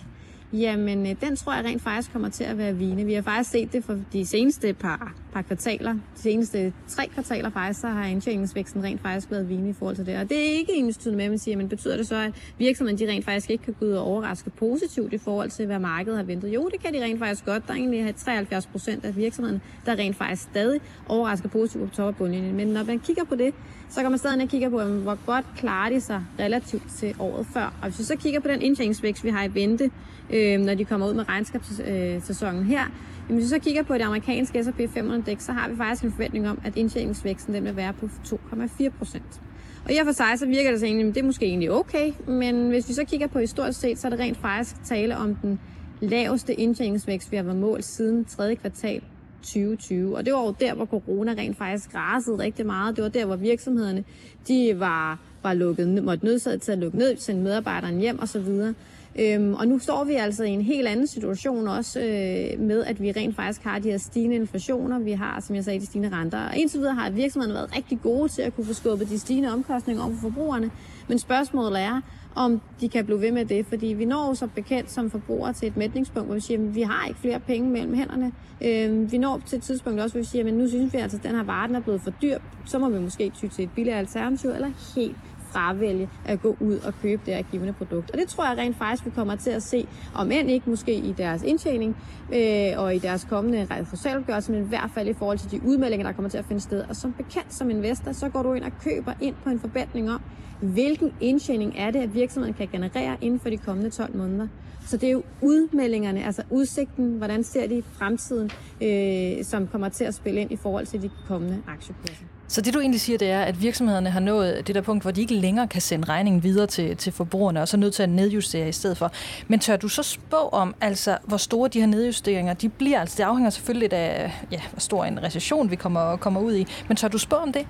Jamen, øh, den tror jeg rent faktisk kommer til at være vigende. Vi har faktisk set det for de seneste par, par kvartaler. De seneste tre kvartaler faktisk, så har indtjeningsvæksten rent faktisk været vigende i forhold til det. Og det er ikke ens med, at man siger, men betyder det så, at virksomheden de rent faktisk ikke kan gå ud og overraske positivt i forhold til, hvad markedet har ventet? Jo, det kan de rent faktisk godt. Der er egentlig 73 procent af virksomheden, der rent faktisk stadig overrasker positivt på top af bundlinjen. Men når man kigger på det, så kommer man stadig kigger på, hvor godt klarer de sig relativt til året før. Og hvis vi så kigger på den indtjeningsvækst, vi har i vente, øh, når de kommer ud med regnskabssæsonen her, jamen, hvis vi så kigger på det amerikanske S&P 500 så har vi faktisk en forventning om, at indtjeningsvæksten den vil være på 2,4 procent. Og i og for sig, så virker det så egentlig, at det er måske egentlig okay, men hvis vi så kigger på historisk set, så er det rent faktisk tale om den laveste indtjeningsvækst, vi har været målt siden 3. kvartal 2020. Og det var jo der, hvor corona rent faktisk rasede rigtig meget. Det var der, hvor virksomhederne de var var lukket, måtte nødsaget til at lukke ned, sende medarbejderne hjem osv. Øhm, og nu står vi altså i en helt anden situation også øh, med, at vi rent faktisk har de her stigende inflationer. Vi har, som jeg sagde, de stigende renter. Og indtil videre har virksomhederne været rigtig gode til at kunne få skubbet de stigende omkostninger over for forbrugerne. Men spørgsmålet er, om de kan blive ved med det, fordi vi når så bekendt som forbrugere til et mætningspunkt, hvor vi siger, at vi har ikke flere penge mellem hænderne. Øh, vi når til et tidspunkt også, hvor vi siger, at nu synes vi altså, at den her vare den er blevet for dyr, så må vi måske ty til et billigere alternativ, eller helt fravælge at gå ud og købe det her givende produkt. Og det tror jeg rent faktisk, vi kommer til at se, om end ikke måske i deres indtjening øh, og i deres kommende resultatopgørelse, men i hvert fald i forhold til de udmeldinger, der kommer til at finde sted. Og som bekendt som investor, så går du ind og køber ind på en forventning om, hvilken indtjening er det, at virksomheden kan generere inden for de kommende 12 måneder. Så det er jo udmeldingerne, altså udsigten, hvordan ser de i fremtiden, øh, som kommer til at spille ind i forhold til de kommende aktiekurser. Så det du egentlig siger, det er, at virksomhederne har nået det der punkt, hvor de ikke længere kan sende regningen videre til, til forbrugerne, og så er nødt til at nedjustere i stedet for. Men tør du så spå om, altså, hvor store de her nedjusteringer de bliver? Altså, det afhænger selvfølgelig lidt af, ja, hvor stor en recession vi kommer, kommer ud i. Men tør du spå om det?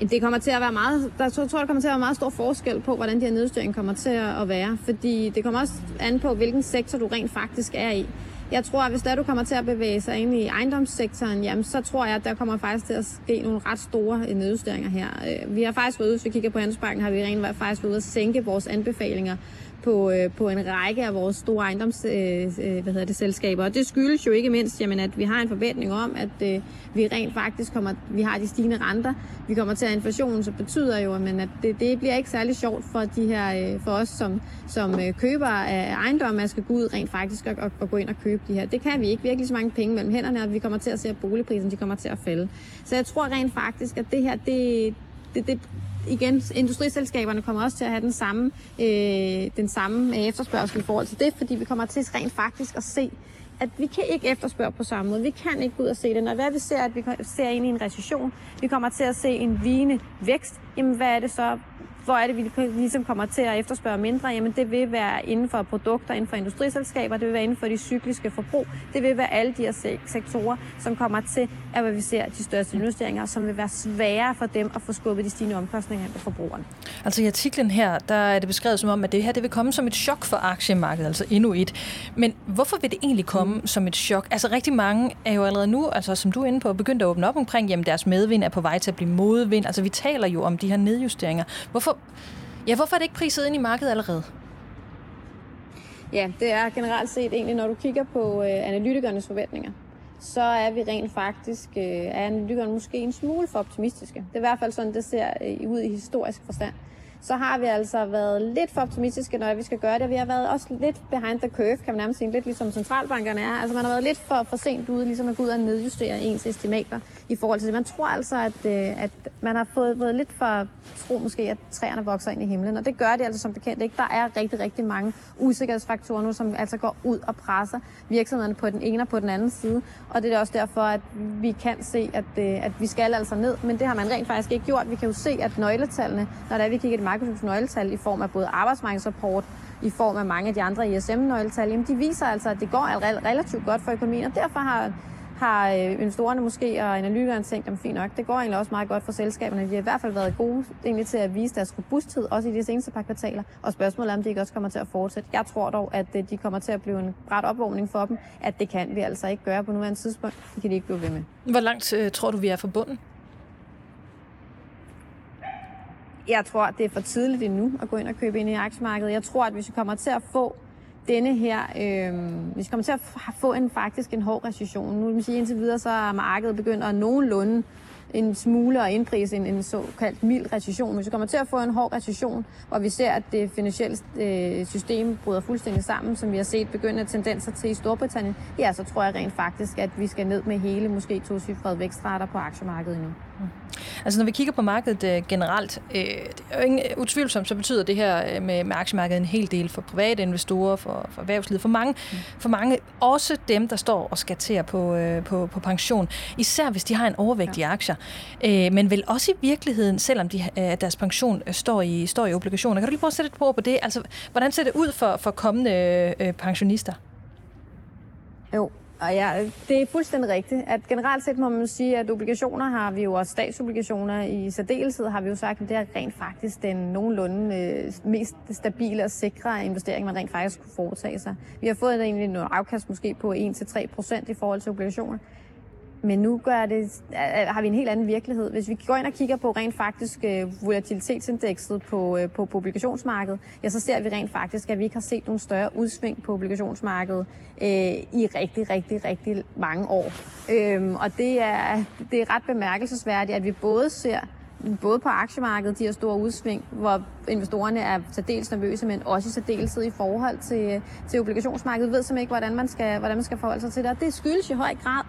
Det kommer til at være meget, der tror, der kommer til at være meget stor forskel på, hvordan de her nedjusteringer kommer til at være. Fordi det kommer også an på, hvilken sektor du rent faktisk er i. Jeg tror, at hvis der du kommer til at bevæge sig ind i ejendomssektoren, jamen, så tror jeg, at der kommer faktisk til at ske nogle ret store øh, nedjusteringer her. Øh, vi har faktisk været ude, hvis vi kigger på Handelsbanken, har vi rent faktisk været ude at sænke vores anbefalinger på, øh, på en række af vores store ejendoms, øh, øh, hvad hedder det, selskaber. Og det skyldes jo ikke mindst, jamen, at vi har en forventning om, at øh, vi rent faktisk kommer, vi har de stigende renter, vi kommer til at have inflationen, så betyder jo, men at det, det bliver ikke særlig sjovt for de her, øh, for os som, som øh, køber af ejendomme, at skal gå ud rent faktisk og, og, og, gå ind og købe de her. Det kan vi ikke. virkelig så mange penge mellem hænderne, og vi kommer til at se, at boligprisen de kommer til at falde. Så jeg tror rent faktisk, at det her, det, det, det, igen, industriselskaberne kommer også til at have den samme, øh, den samme efterspørgsel i forhold til det, fordi vi kommer til rent faktisk at se, at vi kan ikke efterspørge på samme måde. Vi kan ikke gå ud og se det. Når hvad vi ser, at vi ser ind i en recession, vi kommer til at se en vigende vækst, jamen hvad er det så, hvor er det, vi ligesom kommer til at efterspørge mindre? Jamen det vil være inden for produkter, inden for industriselskaber, det vil være inden for de cykliske forbrug, det vil være alle de her sektorer, som kommer til at hvad vi ser de største investeringer, som vil være svære for dem at få skubbet de stigende omkostninger på forbrugerne. Altså i artiklen her, der er det beskrevet som om, at det her det vil komme som et chok for aktiemarkedet, altså endnu et. Men hvorfor vil det egentlig komme mm. som et chok? Altså rigtig mange er jo allerede nu, altså som du er inde på, begyndt at åbne op omkring, jamen deres medvind er på vej til at blive modvind. Altså vi taler jo om de her nedjusteringer. Hvorfor, ja, hvorfor er det ikke priset ind i markedet allerede? Ja, det er generelt set egentlig, når du kigger på øh, analytikernes forventninger, så er vi rent faktisk, øh, er analytikerne måske en smule for optimistiske. Det er i hvert fald sådan, det ser øh, ud i historisk forstand så har vi altså været lidt for optimistiske, når vi skal gøre det. Vi har været også lidt behind the curve, kan man nærmest sige, lidt ligesom centralbankerne er. Altså man har været lidt for, for sent ude, ligesom at gå ud og nedjustere ens estimater i forhold til det. Man tror altså, at, øh, at man har fået fået lidt for tro måske, at træerne vokser ind i himlen, og det gør de altså som bekendt ikke. Der er rigtig, rigtig mange usikkerhedsfaktorer nu, som altså går ud og presser virksomhederne på den ene og på den anden side, og det er også derfor, at vi kan se, at, øh, at vi skal altså ned, men det har man rent faktisk ikke gjort. Vi kan jo se, at nøgletallene, når der er, vi kigger i Microsofts nøgletal i form af både arbejdsmarkedsrapport, i form af mange af de andre ISM-nøgletal, de viser altså, at det går relativt godt for økonomien, og derfor har har øh, investorerne måske og analytikerne tænkt, at fint nok, det går egentlig også meget godt for selskaberne. De har i hvert fald været gode egentlig til at vise deres robusthed, også i de seneste par kvartaler. Og spørgsmålet er, om de ikke også kommer til at fortsætte. Jeg tror dog, at øh, de kommer til at blive en bræt opvågning for dem, at det kan vi altså ikke gøre på nuværende tidspunkt. Det kan de ikke blive ved med. Hvor langt øh, tror du, vi er forbundet? Jeg tror, det er for tidligt endnu at gå ind og købe ind i aktiemarkedet. Jeg tror, at hvis vi kommer til at få denne her, øh, vi kommer til at få en faktisk en hård recession, nu vil man sige indtil videre, så er markedet begyndt at nogenlunde en smule og indprise en, en såkaldt mild recession. Hvis vi kommer til at få en hård recession, hvor vi ser, at det finansielle øh, system bryder fuldstændig sammen, som vi har set begynde tendenser til i Storbritannien, ja, så tror jeg rent faktisk, at vi skal ned med hele, måske to cifrede vækstrater på aktiemarkedet endnu. Mm. Altså når vi kigger på markedet øh, generelt, øh, det er jo ingen, utvivlsomt, så betyder det her øh, med, med aktiemarkedet en hel del for private investorer, for, for erhvervslivet, for mange, mm. for mange, også dem, der står og skaterer på, øh, på, på pension, især hvis de har en overvægt ja. i aktier, øh, men vel også i virkeligheden, selvom de, øh, deres pension øh, står i, står i obligationer. Kan du lige prøve at sætte et ord på det? Altså, hvordan ser det ud for, for kommende øh, øh, pensionister? Jo, Og ja, det er fuldstændig rigtigt, at generelt set må man sige, at obligationer har vi jo, og statsobligationer i særdeleshed, har vi jo sagt, at det er rent faktisk den nogenlunde øh, mest stabile og sikre investering, man rent faktisk kunne foretage sig. Vi har fået egentlig noget afkast måske på 1-3 procent i forhold til obligationer. Men nu gør det, øh, har vi en helt anden virkelighed. Hvis vi går ind og kigger på rent faktisk øh, volatilitetsindekset på, øh, på, på obligationsmarkedet, ja, så ser vi rent faktisk, at vi ikke har set nogen større udsving på obligationsmarkedet øh, i rigtig, rigtig, rigtig mange år. Øhm, og det er, det er ret bemærkelsesværdigt, at vi både ser både på aktiemarkedet, de her store udsving, hvor investorerne er særdeles nervøse, men også i særdeleshed i forhold til, til obligationsmarkedet. Vi ved simpelthen ikke, hvordan man skal, hvordan man skal forholde sig til det. Og det skyldes i høj grad,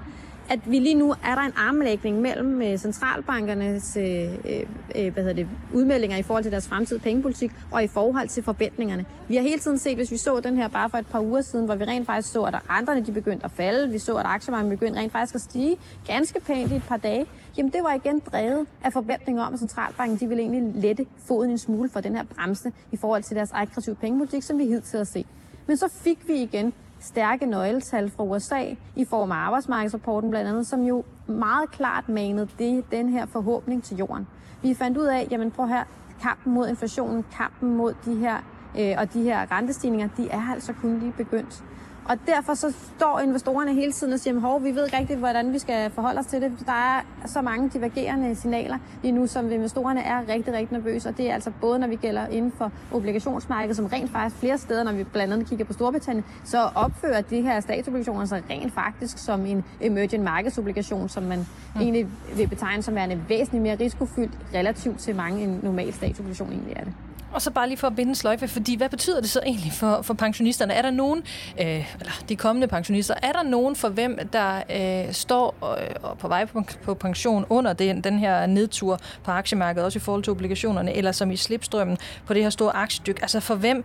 at vi lige nu er der en armlægning mellem øh, centralbankernes øh, øh, øh, hvad hedder det, udmeldinger i forhold til deres fremtidige pengepolitik og i forhold til forventningerne. Vi har hele tiden set, hvis vi så den her bare for et par uger siden, hvor vi rent faktisk så, at renterne de begyndte at falde, vi så, at aktiemarkedet begyndte rent faktisk at stige ganske pænt i et par dage, jamen det var igen drevet af forventninger om, at centralbanken de ville egentlig lette foden en smule for den her bremse i forhold til deres aggressive pengepolitik, som vi hidtil har set. Men så fik vi igen stærke nøgletal fra USA i form af arbejdsmarkedsrapporten blandt andet, som jo meget klart manede det, den her forhåbning til jorden. Vi fandt ud af, jamen prøv her, kampen mod inflationen, kampen mod de her øh, og de her rentestigninger, de er altså kun lige begyndt. Og derfor så står investorerne hele tiden og siger, at vi ved ikke rigtigt, hvordan vi skal forholde os til det. Der er så mange divergerende signaler lige nu, som investorerne er rigtig, rigtig nervøse. Og det er altså både, når vi gælder inden for obligationsmarkedet, som rent faktisk flere steder, når vi blandt andet kigger på Storbritannien, så opfører de her statsobligationer sig rent faktisk som en emerging markedsobligation, som man mm. egentlig vil betegne som værende væsentligt mere risikofyldt relativt til mange en normal statsobligation egentlig er det. Og så bare lige for at binde sløjfe, fordi hvad betyder det så egentlig for, for pensionisterne? Er der nogen, øh, eller de kommende pensionister, er der nogen for hvem, der øh, står øh, på vej på, på pension under den, den her nedtur på aktiemarkedet, også i forhold til obligationerne, eller som i slipstrømmen på det her store aktiedyk? Altså for hvem,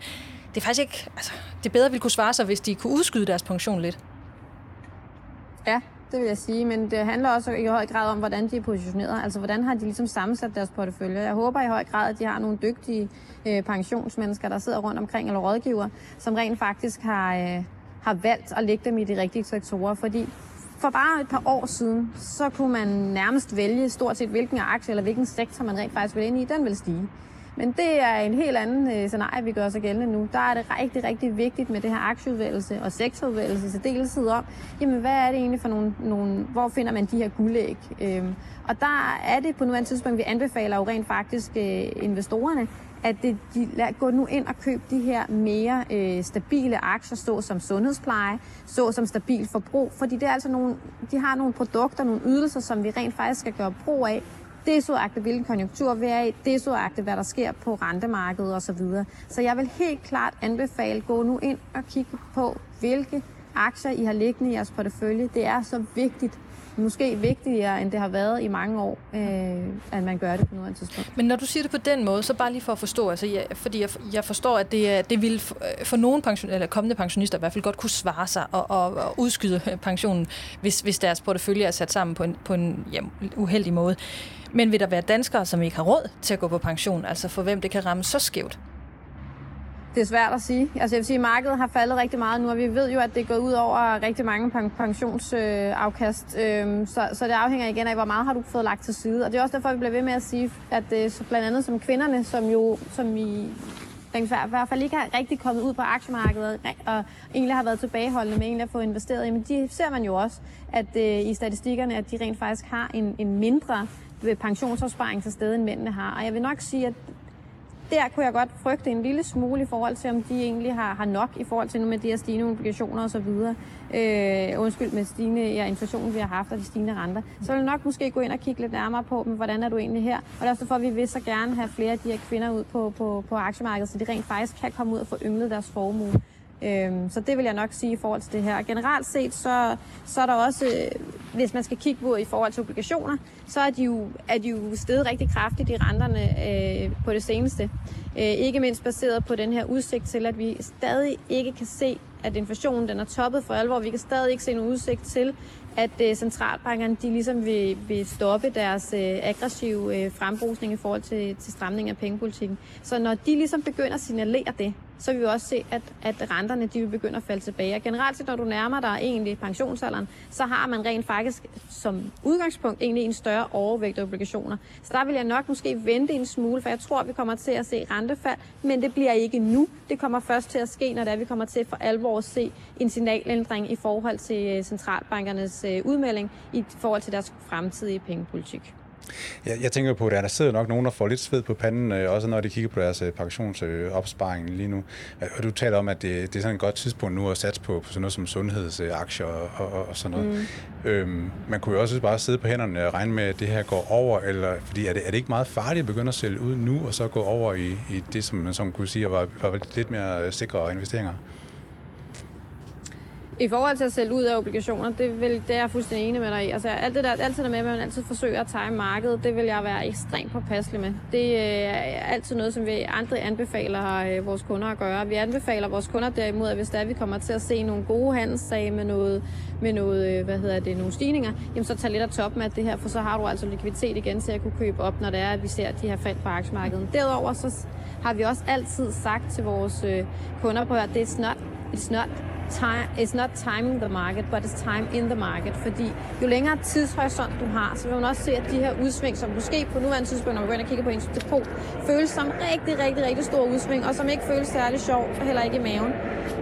det er faktisk ikke, altså, det bedre ville kunne svare sig, hvis de kunne udskyde deres pension lidt. Ja, det vil jeg sige, men det handler også i høj grad om, hvordan de er positioneret. Altså, hvordan har de ligesom sammensat deres portefølje. Jeg håber i høj grad, at de har nogle dygtige øh, pensionsmennesker, der sidder rundt omkring, eller rådgiver, som rent faktisk har, øh, har valgt at lægge dem i de rigtige sektorer, fordi for bare et par år siden, så kunne man nærmest vælge stort set hvilken aktie eller hvilken sektor man rent faktisk ville ind i, den vil stige. Men det er en helt anden øh, scenarie, vi gør så gældende nu. Der er det rigtig, rigtig vigtigt med det her aktieudvælgelse og sektorudvælgelse til deltid om, jamen hvad er det egentlig for nogle, nogle hvor finder man de her guldæg? Øhm, og der er det på nuværende tidspunkt, vi anbefaler jo rent faktisk øh, investorerne, at det, de lad, gå nu ind og køb de her mere øh, stabile aktier, så som sundhedspleje, så som stabil forbrug, fordi det er altså nogle, de har nogle produkter, nogle ydelser, som vi rent faktisk skal gøre brug af desuagtet hvilken konjunktur vi er i, desuagtet hvad der sker på rentemarkedet osv. Så, så jeg vil helt klart anbefale, gå nu ind og kigge på, hvilke aktier I har liggende i jeres portefølje. Det er så vigtigt, måske vigtigere, end det har været i mange år, øh, at man gør det på noget tidspunkt. Men når du siger det på den måde, så bare lige for at forstå, altså, jeg, fordi jeg, jeg forstår, at det, øh, det vil øh, for nogle pension, eller kommende pensionister i hvert fald godt kunne svare sig og, og, og udskyde øh, pensionen, hvis, hvis deres portefølje er sat sammen på en, på en ja, uheldig måde. Men vil der være danskere, som ikke har råd til at gå på pension, altså for hvem det kan ramme så skævt? Det er svært at sige. Altså jeg vil sige, at markedet har faldet rigtig meget nu, og vi ved jo, at det er gået ud over rigtig mange pensionsafkast. Øhm, så, så det afhænger igen af, hvor meget har du fået lagt til side. Og det er også derfor, vi bliver ved med at sige, at det så blandt andet som kvinderne, som jo som i i hvert fald ikke har rigtig kommet ud på aktiemarkedet og egentlig har været tilbageholdende med egentlig at få investeret i, men de ser man jo også, at øh, i statistikkerne, at de rent faktisk har en, en mindre øh, pensionsopsparing til stede, end mændene har. Og jeg vil nok sige, at der kunne jeg godt frygte en lille smule i forhold til, om de egentlig har, har nok i forhold til nu med de her stigende obligationer osv. Øh, undskyld, med stigende ja, inflation, vi har haft, og de stigende renter. Så vil jeg nok måske gå ind og kigge lidt nærmere på, men hvordan er du egentlig her? Og det er også derfor, vi vil så gerne have flere af de her kvinder ud på, på, på aktiemarkedet, så de rent faktisk kan komme ud og få ynglet deres formue. Øhm, så det vil jeg nok sige i forhold til det her. Generelt set, så, så er der også, øh, hvis man skal kigge på i forhold til obligationer, så er de jo, er de jo steget rigtig kraftigt i renterne øh, på det seneste. Øh, ikke mindst baseret på den her udsigt til, at vi stadig ikke kan se, at inflationen den er toppet for alvor. Vi kan stadig ikke se nogen udsigt til, at øh, centralbankerne de ligesom vil, vil stoppe deres øh, aggressive øh, frembrusning i forhold til, til stramning af pengepolitikken. Så når de ligesom begynder at signalere det, så vil vi også se, at, at renterne de vil begynde at falde tilbage. Og generelt set, når du nærmer dig egentlig pensionsalderen, så har man rent faktisk som udgangspunkt egentlig en større overvægt af obligationer. Så der vil jeg nok måske vente en smule, for jeg tror, at vi kommer til at se rentefald, men det bliver ikke nu. Det kommer først til at ske, når det er, vi kommer til for alvor at se en signalændring i forhold til øh, centralbankernes øh, udmelding i forhold til deres fremtidige pengepolitik. Jeg, jeg tænker på, at der sidder nok nogen, der får lidt sved på panden, øh, også når de kigger på deres øh, pensionsopsparing lige nu. Og du taler om, at det, det er sådan et godt tidspunkt nu at satse på, på sådan noget som sundhedsaktier og, og, og sådan noget. Mm. Øhm, man kunne jo også bare sidde på hænderne og regne med, at det her går over, eller, fordi er det, er det ikke meget farligt at begynde at sælge ud nu, og så gå over i, i det, som man som kunne sige var, var lidt mere sikre investeringer? I forhold til at sælge ud af obligationer, det, vil, det er jeg fuldstændig enig med dig i. Altså alt det der, altid der med, at man altid forsøger at time markedet, det vil jeg være ekstremt påpasselig med. Det øh, er altid noget, som vi aldrig anbefaler øh, vores kunder at gøre. Vi anbefaler vores kunder derimod, at hvis der er, vi kommer til at se nogle gode handelssager med noget, med noget, øh, hvad hedder det, nogle stigninger, jamen så tag lidt af toppen af det her, for så har du altså likviditet igen til at kunne købe op, når det er, at vi ser de her fald på aktiemarkedet. Derudover så har vi også altid sagt til vores kunder på, at det er not, it's not time, it's not timing the market, but it's time in the market. Fordi jo længere tidshorisont du har, så vil man også se, at de her udsving, som måske på nuværende tidspunkt, når man går ind og kigger på ens depot, føles som rigtig, rigtig, rigtig store udsving, og som ikke føles særlig sjov, heller ikke i maven.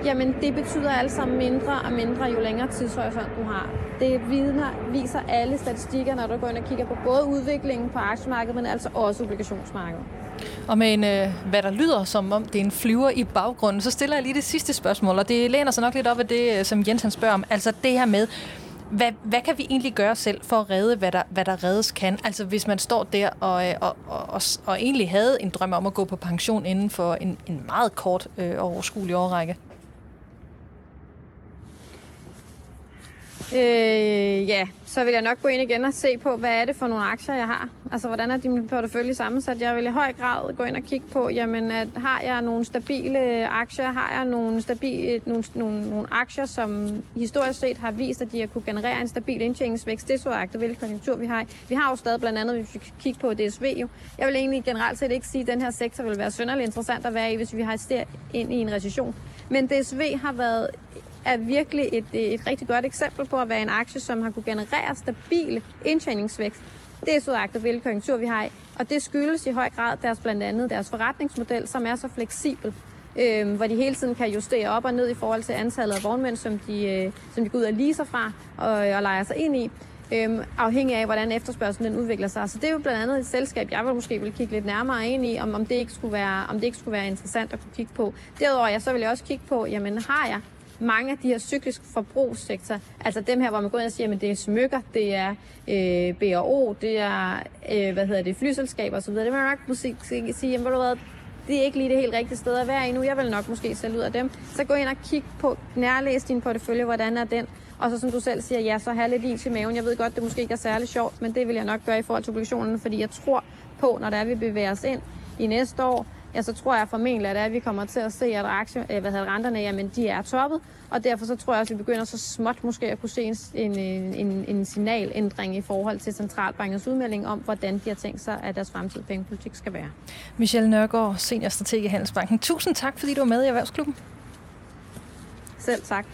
Jamen, det betyder altså mindre og mindre, jo længere tidshorisont du har. Det vidner, viser alle statistikker, når du går ind og kigger på både udviklingen på aktiemarkedet, men altså også obligationsmarkedet. Og med en, øh, hvad der lyder som om det er en flyver i baggrunden, så stiller jeg lige det sidste spørgsmål, og det læner sig nok lidt op af det, øh, som Jens han spørger om. Altså det her med, hvad, hvad kan vi egentlig gøre selv for at redde, hvad der, hvad der reddes kan? Altså hvis man står der og, øh, og, og, og, og egentlig havde en drøm om at gå på pension inden for en, en meget kort øh, overskuelig årrække. Øh, ja, så vil jeg nok gå ind igen og se på, hvad er det for nogle aktier, jeg har. Altså, hvordan er din portefølje sammensat? Jeg vil i høj grad gå ind og kigge på, jamen, at har jeg nogle stabile aktier? Har jeg nogle, stabile, øh, nogle, nogle, nogle aktier, som historisk set har vist, at de har kunne generere en stabil indtjeningsvækst? Det er så agtet, hvilken konjunktur vi har. Vi har jo stadig blandt andet, hvis vi kigger på DSV jo. Jeg vil egentlig generelt set ikke sige, at den her sektor vil være synderligt interessant at være i, hvis vi har ind i en recession. Men DSV har været er virkelig et, et rigtig godt eksempel på at være en aktie, som har kunne generere stabil indtjeningsvækst. Det er så agtet, hvilken konjunktur vi har i. Og det skyldes i høj grad deres blandt andet deres forretningsmodel, som er så fleksibel, øh, hvor de hele tiden kan justere op og ned i forhold til antallet af vognmænd, som de, øh, som de går ud og leaser fra og, øh, og leger sig ind i. Øhm, afhængig af, hvordan efterspørgselen den udvikler sig. Så det er jo blandt andet et selskab, jeg vil måske vil kigge lidt nærmere ind i, om, om, det ikke skulle være, om det ikke skulle være interessant at kunne kigge på. Derudover ja, så vil jeg også kigge på, jamen har jeg mange af de her cykliske forbrugssektorer, altså dem her, hvor man går ind og siger, at det er smykker, det er øh, B&O, det er, øh, hvad hedder det, flyselskaber osv., det vil man nok måske sige, jamen, du hvad, det er ikke lige det helt rigtige sted at være i nu. Jeg vil nok måske sælge ud af dem. Så gå ind og kig på, nærlæs din portefølje, hvordan er den. Og så som du selv siger, ja, så have lidt is i maven. Jeg ved godt, det måske ikke er særlig sjovt, men det vil jeg nok gøre i forhold til obligationerne, fordi jeg tror på, når der er, vi bevæger os ind i næste år, ja, så tror jeg formentlig, at, at vi kommer til at se, at aktie, øh, hvad hedder, renterne jamen, de er toppet, og derfor så tror jeg også, at vi begynder så småt måske at kunne se en, en, en, en signalændring i forhold til centralbankens udmelding om, hvordan de har tænkt sig, at deres fremtidige pengepolitik skal være. Michelle Nørgaard, seniorstrateg i Handelsbanken. Tusind tak, fordi du var med i Erhvervsklubben. Selv tak.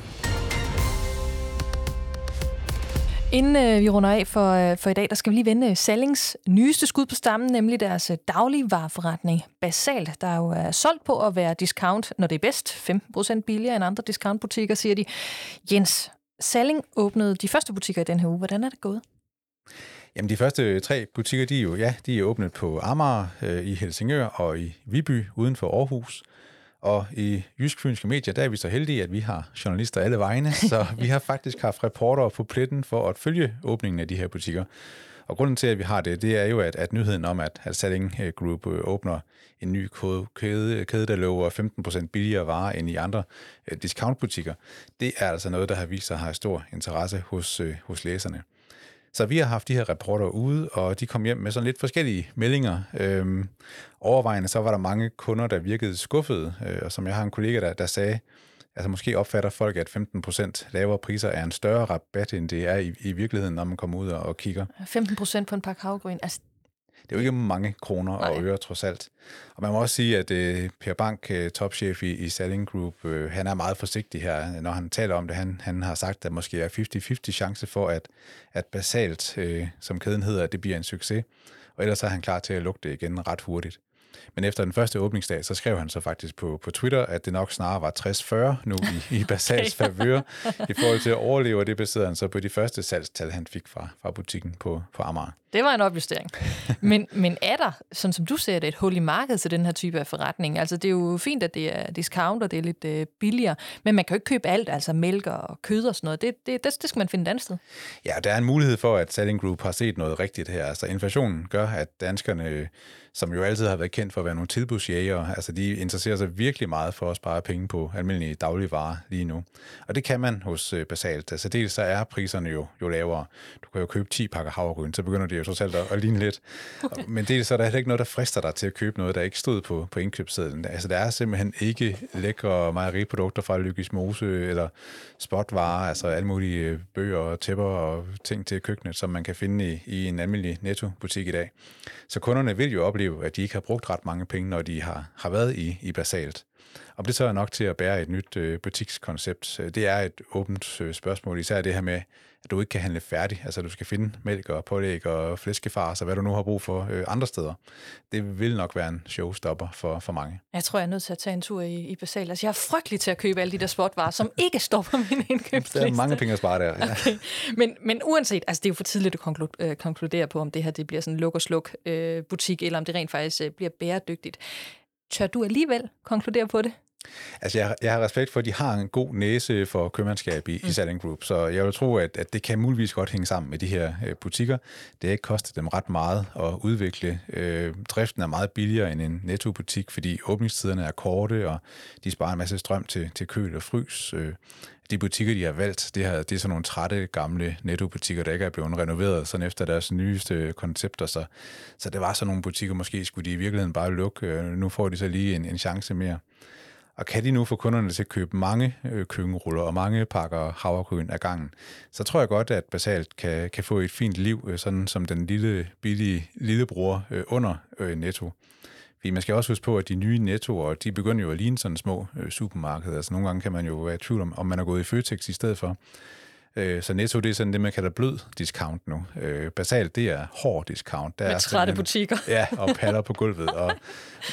Inden øh, vi runder af for, øh, for i dag, der skal vi lige vende øh, Sallings nyeste skud på stammen, nemlig deres øh, dagligvareforretning Basalt, der jo er solgt på at være discount, når det er bedst, 15% billigere end andre discountbutikker, siger de. Jens, Salling åbnede de første butikker i den her uge. Hvordan er det gået? Jamen, de første øh, tre butikker, de er jo, ja, de er åbnet på Amager, øh, i Helsingør og i Viby, uden for Aarhus. Og i Jysk Fynske Medier, der er vi så heldige, at vi har journalister alle vegne, så vi har faktisk haft reporter på pletten for at følge åbningen af de her butikker. Og grunden til, at vi har det, det er jo, at, at nyheden om, at, at Selling Group øh, åbner en ny kæde, kæde der lover 15% billigere varer end i andre uh, discountbutikker, det er altså noget, der har vist sig at have stor interesse hos, hos læserne. Så vi har haft de her rapporter ude, og de kom hjem med sådan lidt forskellige meldinger. Øhm, overvejende så var der mange kunder, der virkede skuffede, øh, og som jeg har en kollega, der, der sagde, Altså måske opfatter folk, at 15% lavere priser er en større rabat, end det er i, i virkeligheden, når man kommer ud og, og kigger. 15% på en pakke havgryn. Altså, det er jo ikke mange kroner og øre, trods alt. Og man må også sige, at øh, Per Bank, øh, topchef i, i Selling Group, øh, han er meget forsigtig her, når han taler om det. Han, han har sagt, at der måske er 50-50 chance for, at, at basalt, øh, som kæden hedder, at det bliver en succes. Og ellers er han klar til at lukke det igen ret hurtigt. Men efter den første åbningsdag, så skrev han så faktisk på, på Twitter, at det nok snarere var 60-40 nu i, i Basals favør i forhold til at overleve, og det baserede han så på de første salgstal, han fik fra, fra butikken på, på Amager. Det var en opjustering. Men, men er der, sådan som du ser det, et hul i markedet til den her type af forretning? Altså, det er jo fint, at det er discount, og det er lidt øh, billigere, men man kan jo ikke købe alt, altså mælk og kød og sådan noget. Det, det, det, det skal man finde et andet sted. Ja, der er en mulighed for, at Selling Group har set noget rigtigt her. Altså inflationen gør, at danskerne, som jo altid har været kendt for at være nogle tilbudsjæger, altså de interesserer sig virkelig meget for at spare penge på almindelige dagligvarer lige nu. Og det kan man hos øh, Basalt. Altså dels så er priserne jo, jo lavere. Du kan jo købe 10 pakker havregryn, så begynder det jo trods alt at, at ligne lidt. Men dels så er der heller ikke noget, der frister dig til at købe noget, der ikke stod på, på indkøbssedlen. Altså der er simpelthen ikke lækre mejeriprodukter fra Lykkes Mose eller spotvarer, altså alle mulige øh, bøger og tæpper og ting til køkkenet, som man kan finde i, i en almindelig nettobutik i dag. Så kunderne vil jo opleve, at de ikke har brugt ret mange penge, når de har, har været i, i basalt. Om det så er nok til at bære et nyt øh, butikskoncept, øh, det er et åbent øh, spørgsmål, især det her med, at du ikke kan handle færdig. Altså, du skal finde mælk og pålæg og flæskefars og hvad du nu har brug for øh, andre steder. Det vil nok være en showstopper for, for mange. Jeg tror, jeg er nødt til at tage en tur i, i Basal. Altså, jeg er frygtelig til at købe alle de der spotvarer, som ikke står på min indkøbsliste. Der er mange penge at spare der. Ja. Okay. Men, men uanset, altså det er jo for tidligt at konklu- øh, konkludere på, om det her det bliver sådan en luk og sluk øh, butik, eller om det rent faktisk øh, bliver bæredygtigt. Tør du alligevel konkludere på det? Altså, jeg, jeg har respekt for, at de har en god næse for købmandskab i, mm. i Selling Group, så jeg vil tro, at, at det kan muligvis godt hænge sammen med de her øh, butikker. Det har ikke kostet dem ret meget at udvikle. Øh, driften er meget billigere end en nettobutik, fordi åbningstiderne er korte, og de sparer en masse strøm til, til køl og frys. Øh, de butikker, de har valgt, det, her, det er sådan nogle trætte, gamle nettobutikker, der ikke er blevet renoveret sådan efter deres nyeste koncepter. Så, så det var sådan nogle butikker, måske skulle de i virkeligheden bare lukke. Øh, Nu får de så lige en, en chance mere. Og kan de nu få kunderne til at købe mange øh, køkkenruller og mange pakker havregryn ad gangen, så tror jeg godt, at Basalt kan, kan få et fint liv, øh, sådan som den lille, billige lillebror øh, under øh, Netto. Fordi man skal også huske på, at de nye nettoer, de begynder jo at ligne sådan små øh, supermarkeder. Altså nogle gange kan man jo være i tvivl om, om man er gået i Føtex i stedet for. Øh, så Netto, det er sådan det, man kalder blød discount nu. Øh, basalt, det er hård discount. Der Med er trætte simpelthen- butikker. Ja, og paller på gulvet, og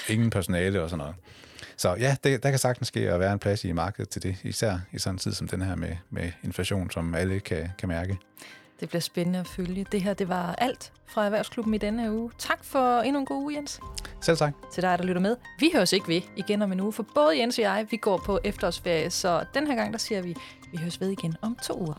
ingen personale og sådan noget. Så ja, det, der kan sagtens ske at være en plads i markedet til det, især i sådan en tid som den her med, med inflation, som alle kan, kan mærke. Det bliver spændende at følge. Det her, det var alt fra Erhvervsklubben i denne uge. Tak for endnu en god uge, Jens. Selv tak. Til dig, der lytter med. Vi høres ikke ved igen om en uge, for både Jens og jeg, vi går på efterårsferie, så den her gang, der siger vi, vi høres ved igen om to uger.